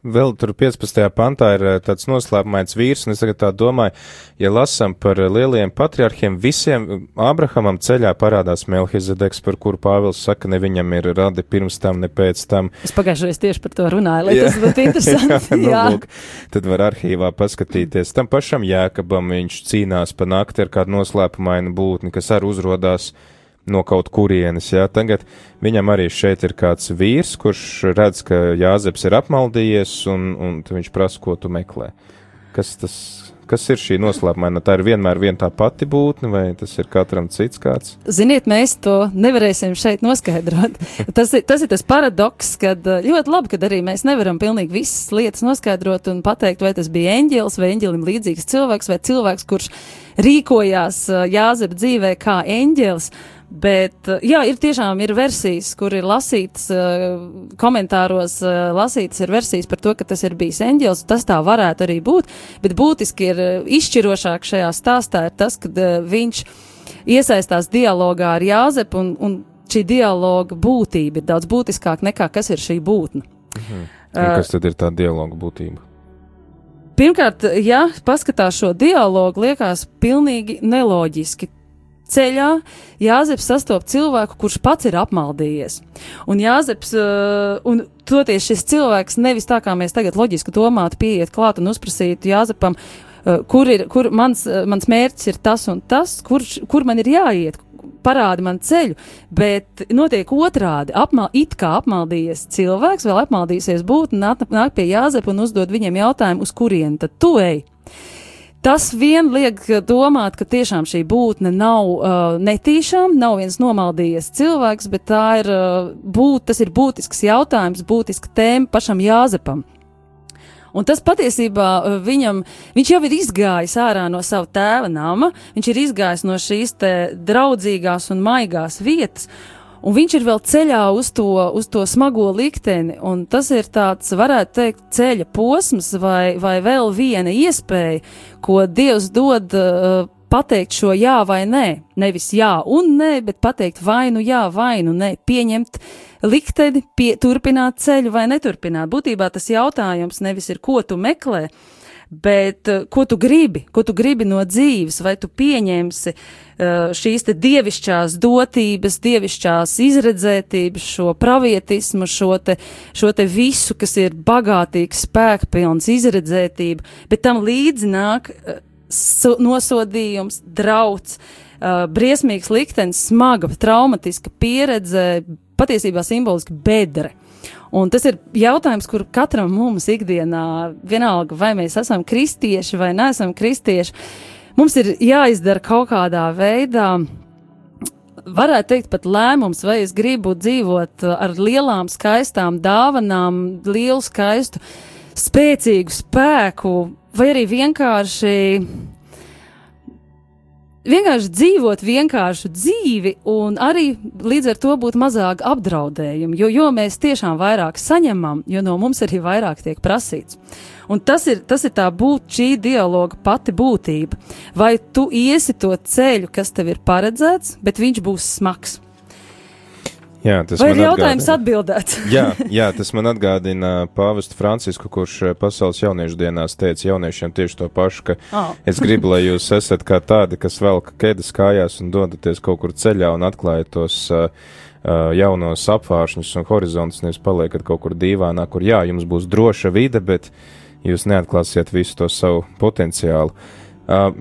Vēl tur 15. pantā ir eh, tāds noslēpumains vīrs, un es tagad tā domāju, ja lasam par eh, lielajiem patriarchiem, visiem Abrahamam ceļā parādās Melhizedeks, par kuru Pāvils saka, ne viņam ir radi pirms tam, ne pēc tam. Es pagājušajā tieši par to runāju, lai jā. tas būtu interesanti. jā, nu, jā. Lūk, tad var arhīvā paskatīties. Tam pašam Jēkabam viņš cīnās pa nakti ar kādu noslēpumainu būtni, kas arī uzrodās no kaut kurienes. Jā. Tagad viņam arī šeit ir kāds vīrs, kurš redz, ka Jāzeps ir apmaldījies, un, un viņš prasa, ko tu meklē. Kas tas kas ir šī noslēpumaina? Tā ir vienmēr viena tā pati būtne, vai tas ir katram cits kāds? Ziniet, mēs to nevarēsim šeit noskaidrot. tas, ir, tas ir tas paradoks, kad ļoti labi, kad arī mēs nevaram pilnīgi visas lietas noskaidrot un pateikt, vai tas bija eņģēlis vai eņģēlim līdzīgs cilvēks vai cilvēks, kurš rīkojās Jāzep dzīvē kā eņģēlis. Bet, eh, jā, ir tiešām ir versijas, kur ir lasītas, eh, komentāros eh, lasītas ir versijas par to, ka tas ir bijis eņģēlis. Tas tā varētu arī būt, bet būtiski ir izšķirošāk šajā stāstā ir tas, ka viņš iesaistās dialogā ar Jāzepu un, un šī dialoga būtība ir daudz būtiskāka nekā kas ir šī būtne. Mhm. Un kas tad ir tā dialoga būtība? Pirmkārt, ja paskatās šo dialogu, liekas pilnīgi neloģiski ceļā Jāzeps sastop cilvēku, kurš pats ir apmaldījies. Un Jāzeps, uh, un toties šis cilvēks nevis tā kā mēs tagad loģiski domātu, pieiet klāt un uzprasītu Jāzepam, uh, kur ir, kur mans, uh, mans mērķis ir tas un tas, kur, kur man ir jāiet, parādi man ceļu, bet notiek otrādi. Apmal, it kā apmaldījies cilvēks, vēl apmaldīsies būt, nāk, nāk pie Jāzepa un uzdod viņiem jautājumu, uz kurieni tad tu ej. Tas vien liek domāt, ka tiešām šī būtne nav uh, netīšām, nav viens nomaldījies cilvēks, bet tā ir, uh, būt, tas ir būtisks jautājums, būtiska tēma pašam Jāzepam. Un tas patiesībā uh, viņam, viņš jau ir izgājis ārā no sava tēva nama, viņš ir izgājis no šīs te draudzīgās un maigās vietas, Un viņš ir vēl ceļā uz to, uz to smago likteni, un tas ir tāds, varētu teikt, ceļa posms vai, vai vēl viena iespēja, ko Dievs dod uh, pateikt šo jā vai nē. Nevis jā un nē, bet pateikt vai nu jā, vai nu nē, pieņemt likteni, pie, turpināt ceļu vai neturpināt. Būtībā tas jautājums nevis ir, ko tu meklē, bet uh, ko tu gribi, ko tu gribi no dzīves, vai tu pieņemsi uh, šīs te dievišķās dotības, dievišķās izredzētības, šo pravietismu, šo te, šo te visu, kas ir bagātīgs, spēkpilns, izredzētība, bet tam līdzi nāk uh, nosodījums, drauds, uh, briesmīgs liktenis, smaga, traumatiska pieredze, patiesībā simboliski bedre. Un tas ir jautājums, kur katram mums ikdienā, vienalga, vai mēs esam kristieši vai neesam kristieši, mums ir jāizdara kaut kādā veidā. Varētu teikt, pat lēmums, vai es gribu dzīvot ar lielām, skaistām dāvanām, lielu, skaistu, spēcīgu spēku, vai arī vienkārši vienkārši dzīvot vienkāršu dzīvi un arī līdz ar to būt mazāk apdraudējumu, jo, jo mēs tiešām vairāk saņemam, jo no mums arī vairāk tiek prasīts. Un tas ir, tas ir tā būt šī dialoga pati būtība. Vai tu iesi to ceļu, kas tev ir paredzēts, bet viņš būs smags. Jā, tas Vai ir jautājums atbildēts? jā, jā, tas man atgādina pāvestu Francisku, kurš eh, pasaules jauniešu dienās teica jauniešiem tieši to pašu, ka oh. es gribu, lai jūs esat kā tādi, kas velk kēdes kājās un dodaties kaut kur ceļā un atklājat tos uh, jaunos apvāršņus un horizontus, nevis paliekat kaut kur dīvānā, kur jā, jums būs droša vide, bet jūs neatklāsiet visu to savu potenciālu. Uh,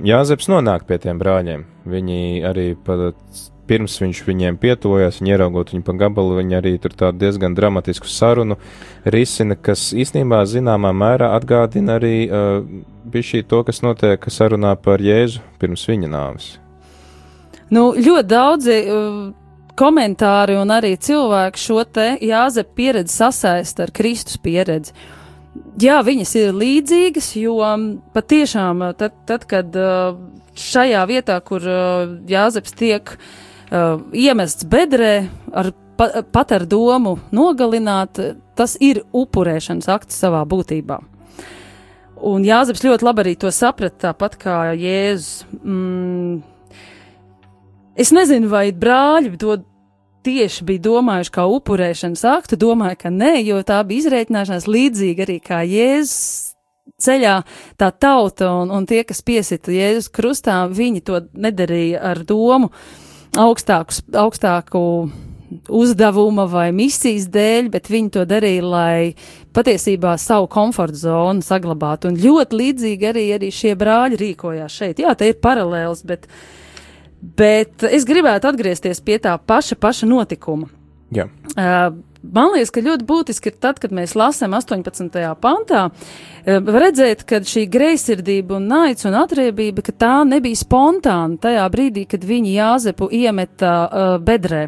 Jāzeps nonāk pie tiem brāļiem. Viņi arī pat pirms viņš viņiem pietuvojās, viņi ieraugot viņu pa gabalu, viņi arī tur tādu diezgan dramatisku sarunu risina, kas īstenībā zināmā mērā atgādina arī uh, bija šī to, kas notiek sarunā par Jēzu pirms viņa nāves. Nu, ļoti daudzi uh, komentāri un arī cilvēki šo te Jāzepa pieredzi sasaist ar Kristus pieredzi. Jā, viņas ir līdzīgas, jo patiešām uh, tad, tad kad uh, šajā vietā, kur uh, Jāzeps tiek uh, iemests bedrē, ar, pa, pat ar domu nogalināt, tas ir upurēšanas akts savā būtībā. Un Jāzeps ļoti labi arī to saprata, tāpat kā Jēzus. Mm, es nezinu, vai brāļi to tieši bija domājuši kā upurēšanas aktu, domāju, ka nē, jo tā bija izreikināšanās līdzīga arī kā Jēzus ceļā tā tauta un, un tie, kas piesita Jēzus krustā, viņi to nedarīja ar domu augstāku, augstāku uzdevuma vai misijas dēļ, bet viņi to darīja, lai patiesībā savu komforta zonu saglabātu. Un ļoti līdzīgi arī, arī šie brāļi rīkojās šeit. Jā, te ir paralēls, bet, bet es gribētu atgriezties pie tā paša, paša notikuma. Jā. Uh, Man liekas, ka ļoti būtiski ir tad, kad mēs lasām 18. pantā, redzēt, ka šī greizsirdība un naids un atriebība, ka tā nebija spontāna tajā brīdī, kad viņi Jāzepu iemeta uh, bedrē.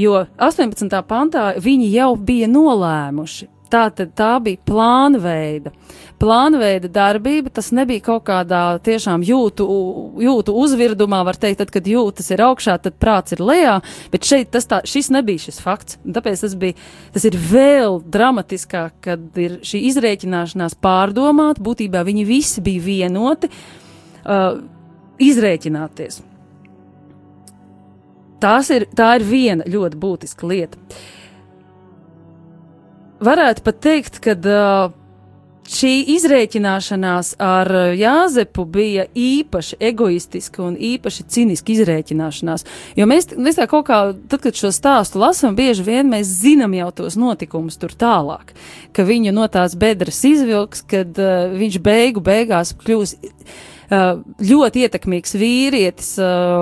Jo 18. pantā viņi jau bija nolēmuši. Tā tad tā bija plānveida. Plānveida darbība, tas nebija kaut kādā tiešām jūtu, jūtu uzvirdumā, var teikt, tad, kad jūtas ir augšā, tad prāts ir lejā, bet šeit tas tā, šis nebija šis fakts. Tāpēc tas bija, tas ir vēl dramatiskāk, kad ir šī izrēķināšanās pārdomāt, būtībā viņi visi bija vienoti, uh, izrēķināties. Tās ir, tā ir viena ļoti būtiska lieta varētu pat teikt, ka uh, šī izrēķināšanās ar Jāzepu bija īpaši egoistiska un īpaši ciniska izrēķināšanās. Jo mēs, mēs tā kaut kā, tad, kad šo stāstu lasām, bieži vien mēs zinām jau tos notikumus tur tālāk, ka viņu no tās bedres izvilks, kad uh, viņš beigu beigās kļūs ļoti ietekmīgs vīrietis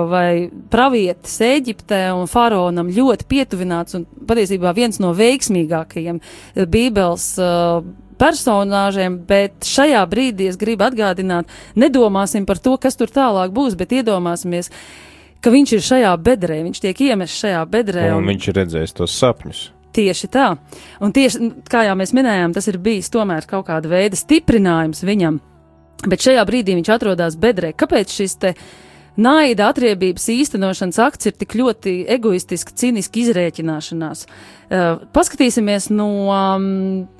vai pravietis Eģiptē un faraonam ļoti pietuvināts un patiesībā viens no veiksmīgākajiem Bībeles personāžiem, bet šajā brīdī es gribu atgādināt, nedomāsim par to, kas tur tālāk būs, bet iedomāsimies, ka viņš ir šajā bedrē, viņš tiek iemests šajā bedrē. Un, un viņš ir redzējis tos sapņus. Tieši tā. Un tieši, kā jau mēs minējām, tas ir bijis tomēr kaut kāda veida stiprinājums viņam. Bet šajā brīdī viņš atrodas bedrē. Kāpēc šis te naida atriebības īstenošanas akts ir tik ļoti egoistiski, ciniski izrēķināšanās? Uh, paskatīsimies no, um,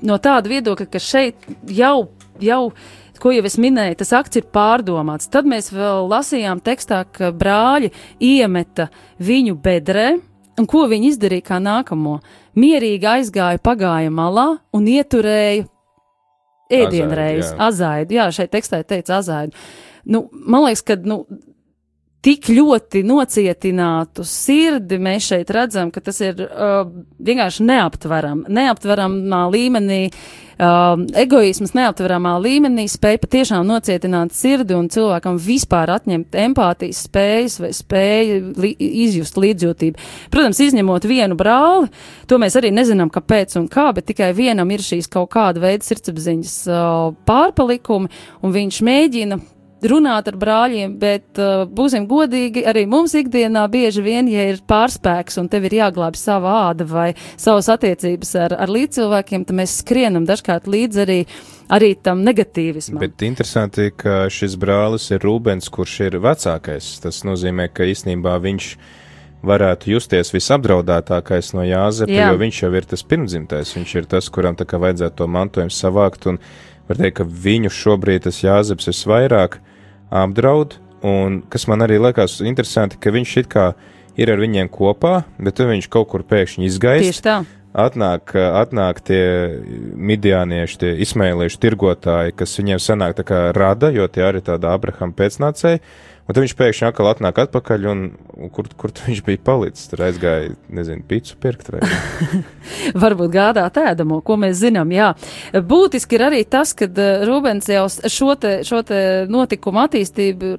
no tāda viedokļa, ka šeit jau, jau ko jau es minēju, tas akts ir pārdomāts. Tad mēs vēl lasījām tekstā, ka brāļi iemeta viņu bedrē, un ko viņi izdarīja kā nākamo? Mierīgi aizgāja pagāja malā un ieturēja ēdienreiz, azaidu. Jā, šeit tekstā teica azaidu. Nu, man liekas, ka, nu, tik ļoti nocietinātu sirdi mēs šeit redzam, ka tas ir uh, vienkārši neaptveram, neaptveramā līmenī, uh, egoisms neaptveramā līmenī spēja patiešām nocietināt sirdi un cilvēkam vispār atņemt empātijas spējas vai spēju li izjust līdzjūtību. Protams, izņemot vienu brāli, to mēs arī nezinām, kāpēc un kā, bet tikai vienam ir šīs kaut kāda veida sirdsapziņas uh, pārpalikumi, un viņš mēģina runāt ar brāļiem, bet uh, būsim godīgi, arī mums ikdienā bieži vien, ja ir pārspēks un tev ir jāglābj sava āda vai savas attiecības ar, ar līdzcilvēkiem, tad mēs skrienam dažkārt līdz arī, arī tam negatīvismam. Bet interesanti, ka šis brālis ir Rūbens, kurš ir vecākais. Tas nozīmē, ka īstenībā viņš varētu justies visapdraudētākais no Jāzepa, Jā. jo viņš jau ir tas pirmdzimtais, viņš ir tas, kuram tā kā vajadzētu to mantojumu savākt, un var teikt, ka viņu šobrīd tas Jāzeps visvairāk apdraud, un kas man arī liekas interesanti, ka viņš it kā ir ar viņiem kopā, bet tad viņš kaut kur pēkšņi izgaist. Tieši tā. Atnāk, atnāk tie midiānieši, tie izmēlieši tirgotāji, kas viņiem sanāk tā kā rada, jo tie arī tāda Abrahama pēcnācēji, Un tad viņš pēkšņi atkal atnāk atpakaļ, un, kur, kur viņš bija palicis? Tur aizgāja, nezinu, pīcu pirkt vai Varbūt gādāt ēdamo, ko mēs zinām, jā. Būtiski ir arī tas, ka eh, Rūbens jau šo te, šo te notikumu attīstību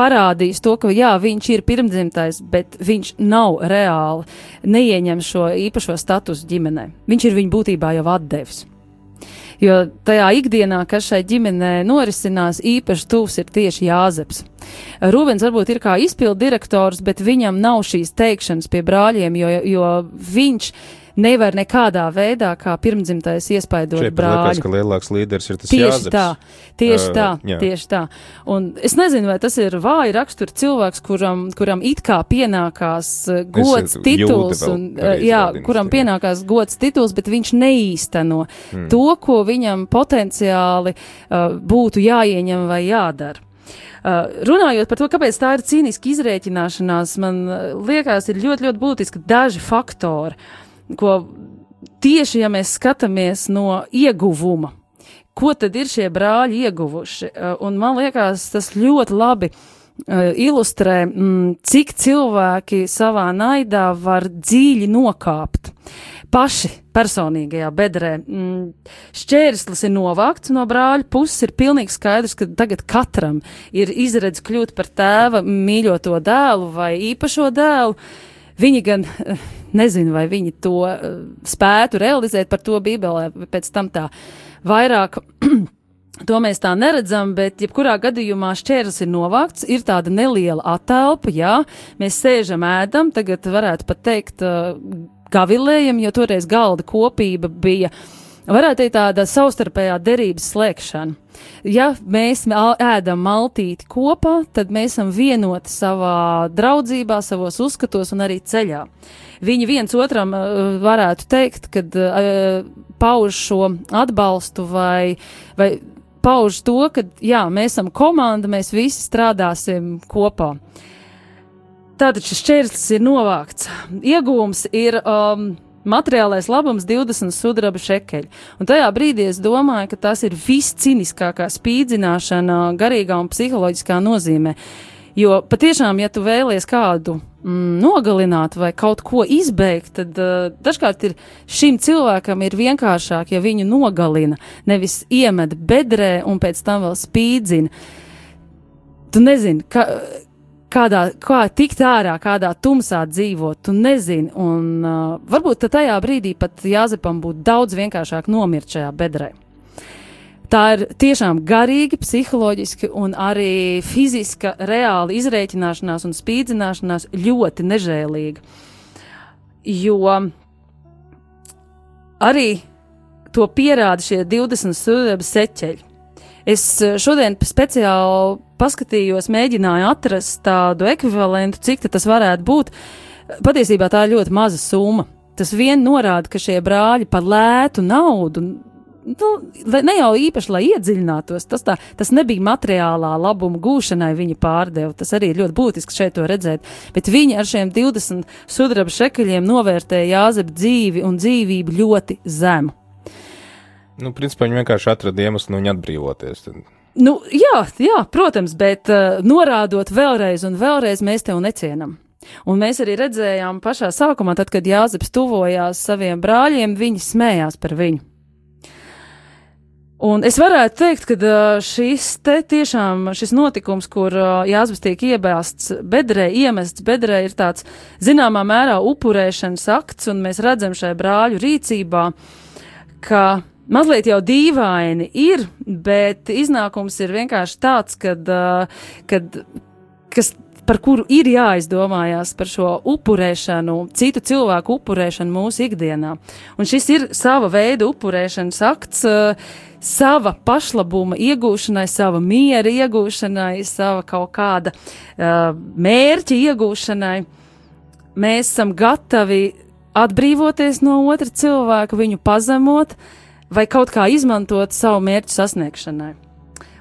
parādījis to, ka jā, viņš ir pirmdzimtais, bet viņš nav reāli neieņem šo īpašo statusu ģimenē. Viņš ir viņu būtībā jau atdevis. Jo tajā ikdienā, kas šai ģimenē norisinās, īpaši tuvs ir tieši Jāzeps. Rūvens varbūt ir kā izpildu direktors, bet viņam nav šīs teikšanas pie brāļiem, jo, jo viņš nevar nekādā veidā, kā pirmdzimtais iespaidot Šeit brāļu. liekas, ka lielāks līderis ir tas Tieši Jāzeps. tā, tieši Ā, tā, jā. tieši tā. Un es nezinu, vai tas ir vāji rakstura cilvēks, kuram, kuram it kā pienākās uh, gods, jūda tituls, un, uh, jā, kuram jā. pienākās gods, tituls, bet viņš neīsteno Hmm. to, ko viņam potenciāli uh, būtu jāieņem vai jādara. Uh, runājot par to, kāpēc tā ir cīniska izrēķināšanās, man uh, liekas, ir ļoti, ļoti būtiski daži faktori, ko tieši ja mēs skatāmies no ieguvuma, ko tad ir šie brāļi ieguvuši. Uh, Un man liekas, tas ļoti labi uh, ilustrē, mm, cik cilvēki savā naidā var dziļi nokāpt. Paši personīgajā bedrē. Mm, šķērslis ir novākts no brāļa puses. Ir pilnīgi skaidrs, ka tagad katram ir izredz kļūt par tēva mīļoto dēlu vai īpašo dēlu. Viņi gan eh, nezinu, vai viņi to eh, spētu realizēt, par to Bībelē pēc tam tā vairāk. To mēs tā neredzam, bet jebkurā gadījumā šķērslis ir novākts, ir tāda neliela atelpa, jā, mēs sēžam, ēdam, tagad varētu pat teikt uh, gavilējam, jo toreiz galda kopība bija, varētu teikt tāda savstarpējā derības slēgšana. Ja mēs ēdam maltīti kopā, tad mēs esam vienoti savā draudzībā, savos uzskatos un arī ceļā. Viņi viens otram uh, varētu teikt, kad uh, pauž šo atbalstu vai, vai pauž to, ka jā, mēs esam komanda, mēs visi strādāsim kopā. Tātad šis šķērslis ir novākts. Iegūms ir um, materiālais labums 20 sudraba šekeļi. Un tajā brīdī es domāju, ka tas ir visciniskākā spīdzināšana garīgā un psiholoģiskā nozīmē. Jo patiešām, ja tu vēlies kādu mm, nogalināt vai kaut ko izbeigt, tad uh, dažkārt ir šim cilvēkam ir vienkāršāk, ja viņu nogalina, nevis iemet bedrē un pēc tam vēl spīdzina. Tu nezini, ka, kādā, kā tikt ārā, kādā tumsā dzīvot, tu nezini, un uh, varbūt tajā brīdī pat Jāzepam būtu daudz vienkāršāk nomirt šajā bedrē. Tā ir tiešām garīgi, psiholoģiski un arī fiziska, reāla izreikināšanās un spīdzināšanās ļoti nežēlīga. Jo arī to pierāda šie 20 sudraba seķeļi. Es eh, šodien speciāli paskatījos, mēģināju atrast tādu ekvivalentu, cik tas varētu būt. Patiesībā tā ir ļoti maza summa. Tas vien norāda, ka šie brāļi par lētu naudu, nu, ne jau īpaši, lai iedziļinātos, tas, tā, tas nebija materiālā labuma gūšanai viņi pārdeva. Tas arī ir ļoti būtiski šeit to redzēt. Bet viņi ar šiem 20 sudraba šekaļiem novērtēja Jāzepa dzīvi un dzīvību ļoti zemu. Nu, principā viņi vienkārši atrada iemeslu no viņa atbrīvoties. Tad. Nu, jā, jā, protams, bet uh, norādot vēlreiz un vēlreiz, mēs tev necienam. Un mēs arī redzējām pašā sākumā, tad, kad Jāzeps tuvojās saviem brāļiem, viņi smējās par viņu. Un es varētu teikt, ka uh, šis te tiešām šis notikums, kur uh, Jāzeps tiek iebāzts bedrē, iemests bedrē, ir tāds zināmā mērā upurēšanas akts, un mēs redzam šai brāļu rīcībā, ka mazliet jau dīvaini ir, bet iznākums ir vienkārši tāds, kad, uh, kad kas, par kuru ir jāizdomājās par šo upurēšanu, citu cilvēku upurēšanu mūsu ikdienā. Un šis ir sava veida upurēšanas akts, uh, sava pašlabuma iegūšanai, sava miera iegūšanai, sava kaut kāda uh, mērķa iegūšanai. Mēs esam gatavi atbrīvoties no otra cilvēka, viņu pazemot vai kaut kā izmantot savu mērķu sasniegšanai.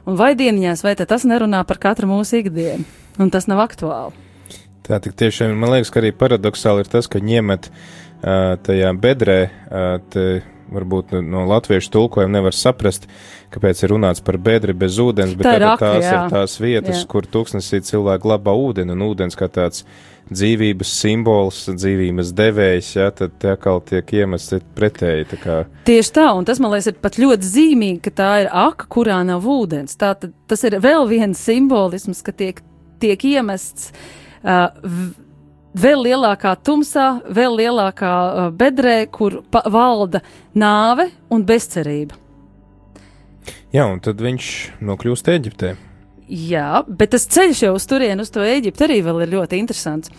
Un vai dieniņās, vai tas nerunā par katru mūsu ikdienu? Un tas nav aktuāli. Tā tik tiešām man liekas, ka arī paradoxāli ir tas, ka ņemat uh, tajā bedrē, uh, varbūt no latviešu tulkojuma nevar saprast, kāpēc ir runāts par bedri bez ūdens, bet Tā ir tātad aka, tās jā. ir tās vietas, Jā. kur tūkstnesī cilvēki glabā ūdeni, un ūdens kā tāds dzīvības simbols, dzīvības devējs, jā, tad tie atkal tiek iemests pretēji. tā Kā, Tieši tā, un tas man liekas, ir pat ļoti zīmīgi, ka tā ir aka, kurā nav ūdens. Tā, tad, tas ir vēl viens simbolisms, ka tiek tiek iemests uh, vēl lielākā tumsā, vēl lielākā uh, bedrē, kur valda nāve un bezcerība. Jā, un tad viņš nokļūst Eģiptē. Jā, bet tas ceļš jau uz turieni, uz to Eģiptu arī vēl ir ļoti interesants.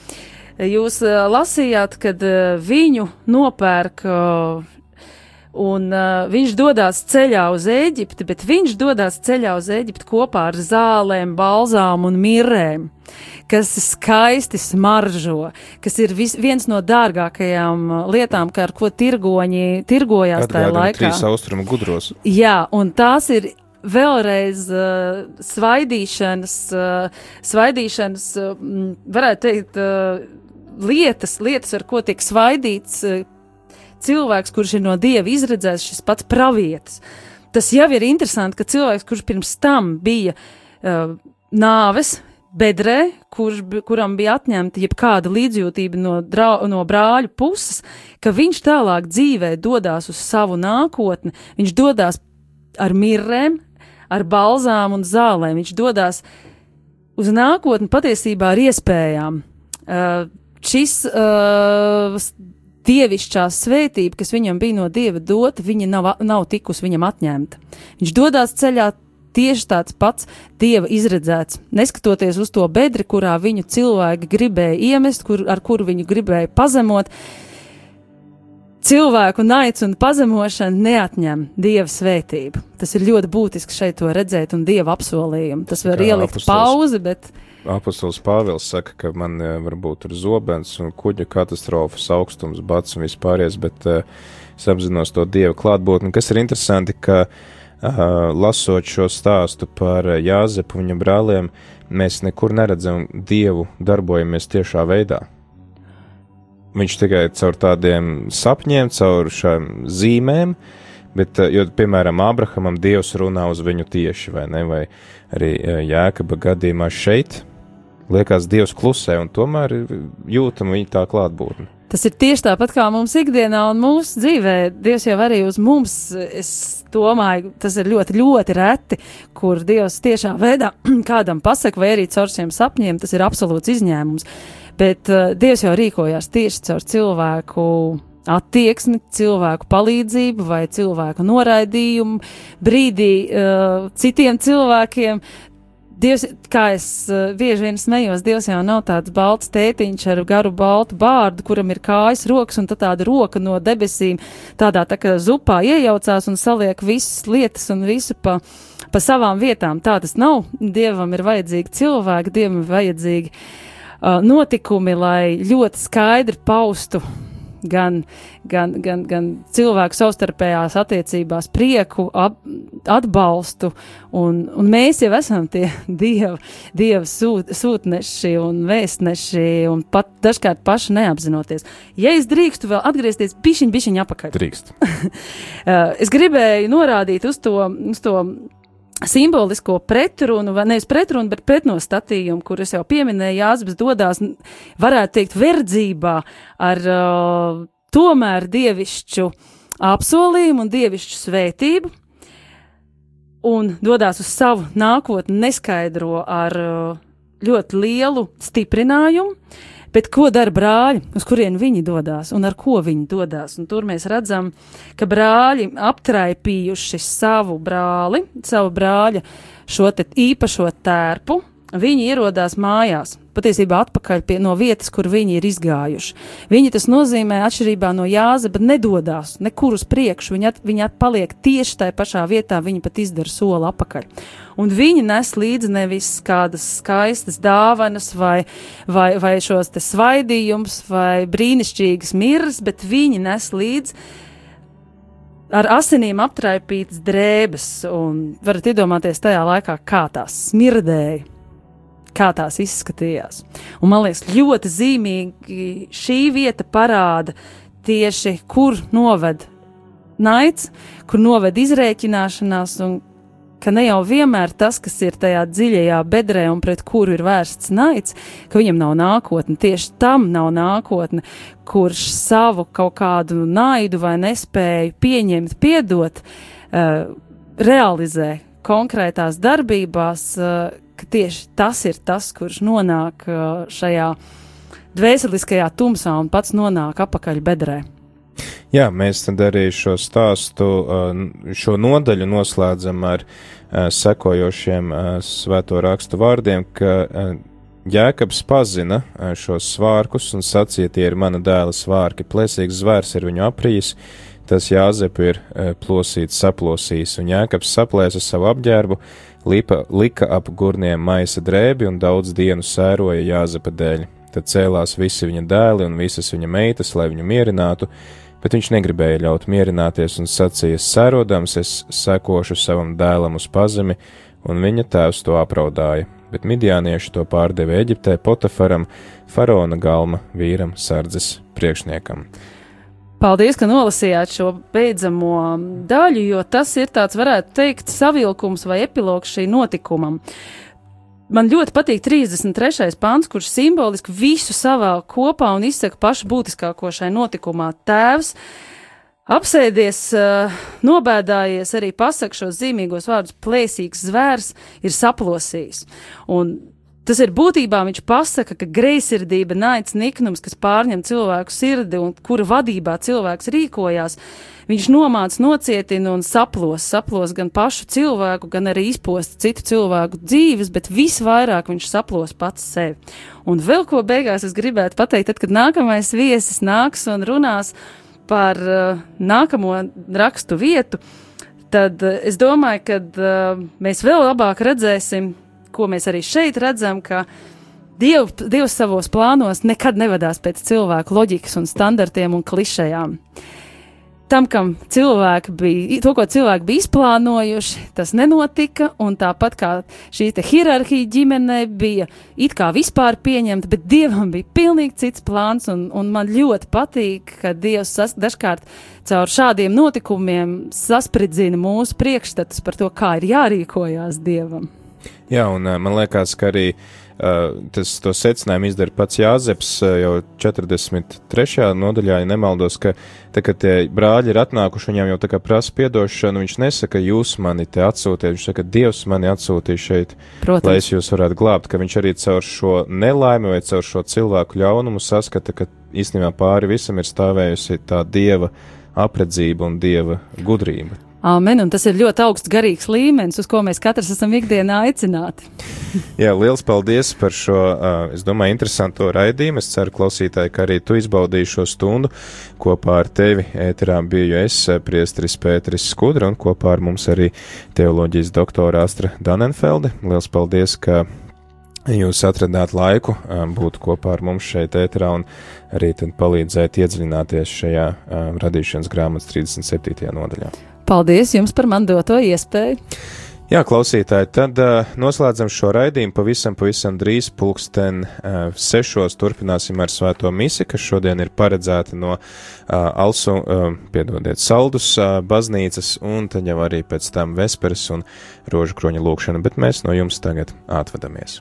Jūs uh, lasījāt, kad uh, viņu nopērk, un uh, viņš dodas ceļā uz Eģipti, bet viņš dodas ceļā uz Eģipti kopā ar zālēm, balzām un mirrēm, kas skaisti smaržo, kas ir vis, viens no dārgākajām uh, lietām, ar ko tirgoņi tirgojās tajā laikā. trīs austrumu gudros. Jā, un tās ir vēlreiz uh, svaidīšanas, uh, svaidīšanas, uh, varētu teikt, uh, lietas, lietas, ar ko tiek svaidīts uh, cilvēks, kurš ir no dieva izredzējis, šis pats pravietis. Tas jau ir interesanti, ka cilvēks, kurš pirms tam bija uh, nāves. Bedrē, kurš, kuram bija atņemta jebkāda līdzjūtība no, drau, no brāļu puses, ka viņš tālāk dzīvē dodas uz savu nākotni, viņš dodas ar mirrēm, ar balzām un zālēm. Viņš dodas uz nākotni patiesībā ar iespējām. Uh, šis uh, dievišķā svētība, kas viņam bija no dieva dota, viņa nav, nav tikusi viņam atņemta. Viņš dodas ceļā tieši tāds pats dieva izredzēts, neskatoties uz to bedri, kurā viņu cilvēki gribēja iemest, kur, ar kuru viņu gribēja pazemot. Cilvēku naids un pazemošana neatņem dieva svētību. Tas ir ļoti būtiski šeit to redzēt un dieva apsolījumu. Tas var Kā ielikt apustulis. pauzi, bet Apostols Pāvils saka, ka man eh, varbūt ir zobens un kuģa katastrofas augstums, bats un vispārējais, bet uh, es apzinos to dievu klātbūtni. Kas ir interesanti, ka uh, lasot šo stāstu par Jāzepu un viņa brāliem, mēs nekur neredzam dievu darbojamies tiešā veidā. Viņš tikai caur tādiem sapņiem, caur šām zīmēm, bet, eh, jo, piemēram, Ābrahamam Dievs runā uz viņu tieši, vai ne, vai arī eh, Jēkaba gadījumā šeit, liekas, Dievs klusē, un tomēr ir jūtama viņa tā klātbūtne. tas ir tieši tāpat kā mums ikdienā un mūsu dzīvē. Dievs jau arī uz mums, es domāju, tas ir ļoti, ļoti reti, kur Dievs tiešā veidā kādam pasaka, vai arī caur šiem sapņiem, tas ir absolūts izņēmums. Bet uh, Dievs jau rīkojās tieši caur cilvēku attieksmi, cilvēku palīdzību vai cilvēku noraidījumu brīdī uh, citiem cilvēkiem. Dievs, kā es uh, bieži vien smējos, Dievs jau nav tāds balts tētiņš ar garu baltu bārdu, kuram ir kājas, rokas, un tāda roka no debesīm tādā tā kā zupā iejaucās un saliek visas lietas un visu pa, pa savām vietām. Tā tas nav. Dievam ir vajadzīgi cilvēki, Dievam ir vajadzīgi uh, notikumi, lai ļoti skaidri paustu gan, gan, gan, gan cilvēku savstarpējās attiecībās prieku, ap, atbalstu, un, un mēs jau esam tie dieva, dieva sūt, sūtneši un vēstneši, un pat dažkārt paši neapzinoties. Ja es drīkstu vēl atgriezties bišķiņ, bišķiņ apakaļ. Drīkst. Uh, es gribēju norādīt uz to, uz to simbolisko pretrunu, vai nevis pretrunu, bet pretnostatījumu, kur es jau pieminēju, Jāzbis dodas, n- varētu teikt, verdzībā ar uh, tomēr dievišķu apsolījumu un dievišķu svētību, un dodas uz savu nākotni neskaidro ar uh, ļoti lielu stiprinājumu. Bet ko dara brāļi, uz kurien viņi dodas un ar ko viņi dodas? Un tur mēs redzam, ka brāļi aptraipījuši savu brāli, savu brāļa šo īpašo tērpu. Viņi ierodās mājās, patiesībā atpakaļ pie, no vietas, kur viņi ir izgājuši. Viņi tas nozīmē, atšķirībā no Jāzeba, nedodas nekur uz priekšu. Viņi, at, viņi at paliek tieši tajā pašā vietā, viņi pat izdara soli atpakaļ. Un viņi nes līdzi nevis kādas skaistas dāvanas vai, vai, vai šos svaidījumus vai brīnišķīgas miras, bet viņi nes līdzi ar asinīm aptraipītas drēbes, varat iedomāties tajā laikā, kā tās smirdēja, kā tās izskatījās. Un man liekas, ļoti zīmīgi šī vieta parāda tieši, kur noved naids, kur noved izrēķināšanās, un ka ne jau vienmēr tas, kas ir tajā dziļajā bedrē un pret kuru ir vērsts naids, ka viņam nav nākotne. Tieši tam nav nākotne, kurš savu kaut kādu naidu vai nespēju pieņemt, piedot, uh, realizē konkrētās darbībās, uh, ka tieši tas ir tas, kurš nonāk uh, šajā dvēseliskajā tumsā un pats nonāk apakaļ bedrē. Jā, mēs tad arī šo stāstu, uh, šo nodaļu noslēdzam ar uh, sekojošiem svēto rakstu vārdiem, ka Jēkabs pazina šos svārkus un sacīja, tie ir mana dēla svārki, plēsīgs zvērs ir viņu aprījis, tas Jāzepu ir plosīts, saplosījis, un Jēkabs saplēsa savu apģērbu, lipa, lika ap gurniem maisa drēbi un daudz dienu sēroja Jāzepa dēļ. Tad cēlās visi viņa dēli un visas viņa meitas, lai viņu mierinātu, bet viņš negribēja ļaut mierināties un sacīja: Sērodams, es sekošu savam dēlam uz pazemi, un viņa tēvs to apraudāja. Bet midjānieši to pārdeva Eģiptē Potafaram, faraona galma vīram sardzes priekšniekam. Paldies, ka nolasījāt šo beidzamo daļu, jo tas ir tāds, varētu teikt, savilkums vai epilogs šī notikumam. Man ļoti patīk 33. pāns, kurš simboliski visu savā kopā un izsaka pašu būtiskāko šai notikumā. Tēvs apsēdies, uh, nobēdājies, arī pasaka šos zīmīgos vārdus - plēsīgs zvērs ir saplosījis. Un Tas ir būtībā viņš pasaka, ka greizsirdība, naids, niknums, kas pārņem cilvēku sirdi un kura vadībā cilvēks rīkojās, viņš nomāc, nocietina un saplos, saplos gan pašu cilvēku, gan arī izpost citu cilvēku dzīves, bet visvairāk viņš saplos pats sevi. Un vēl ko beigās es gribētu pateikt, tad, kad nākamais viesis nāks un runās par uh, nākamo rakstu vietu, tad uh, es domāju, ka uh, mēs vēl labāk redzēsim ko mēs arī šeit redzam, ka Diev, Dievs savos plānos nekad nevadās pēc cilvēku loģikas un standartiem un klišejām. Tam, kam cilvēki bija, to, ko cilvēki bija izplānojuši, tas nenotika, un tāpat kā šī hierarhija ģimenē bija it kā vispār pieņemta, bet Dievam bija pilnīgi cits plāns, un, un man ļoti patīk, ka Dievs sas, dažkārt caur šādiem notikumiem saspridzina mūsu priekšstatus par to, kā ir jārīkojās Dievam. Jā, un man liekas, ka arī uh, tas to secinājumu izdara pats Jāzeps uh, jau 43. nodaļā, ja nemaldos, ka tā, kad tie brāļi ir atnākuši, viņam jau tā kā prasa piedošanu, viņš nesaka, jūs mani te atsūtiet, viņš saka, Dievs mani atsūtīja šeit, Protams. lai es jūs varētu glābt, ka viņš arī caur šo nelaimi vai caur šo cilvēku ļaunumu saskata, ka īstenībā pāri visam ir stāvējusi tā Dieva apredzība un Dieva gudrība. Amen, un tas ir ļoti augsts garīgs līmenis, uz ko mēs katrs esam ikdienā aicināti. Jā, liels paldies par šo, es domāju, interesanto raidījumu. Es ceru, klausītāji, ka arī tu izbaudīji šo stundu. Kopā ar tevi ēterā biju es, priestris Pēteris Skudra, un kopā ar mums arī teoloģijas doktora Astra Danenfelde. Liels paldies, ka jūs atradāt laiku būt kopā ar mums šeit ēterā un arī palīdzēt iedziļināties šajā radīšanas grāmatas 37. nodaļā. Paldies jums par man doto iespēju! Jā, klausītāji, tad uh, noslēdzam šo raidījumu pavisam, pavisam drīz, pulksten uh, sešos turpināsim ar svēto misi, kas šodien ir paredzēta no uh, Alsu, uh, piedodiet, Saldus uh, baznīcas, un tad jau arī pēc tam Vesperes un Rožu kroņa lūkšana, bet mēs no jums tagad atvadamies.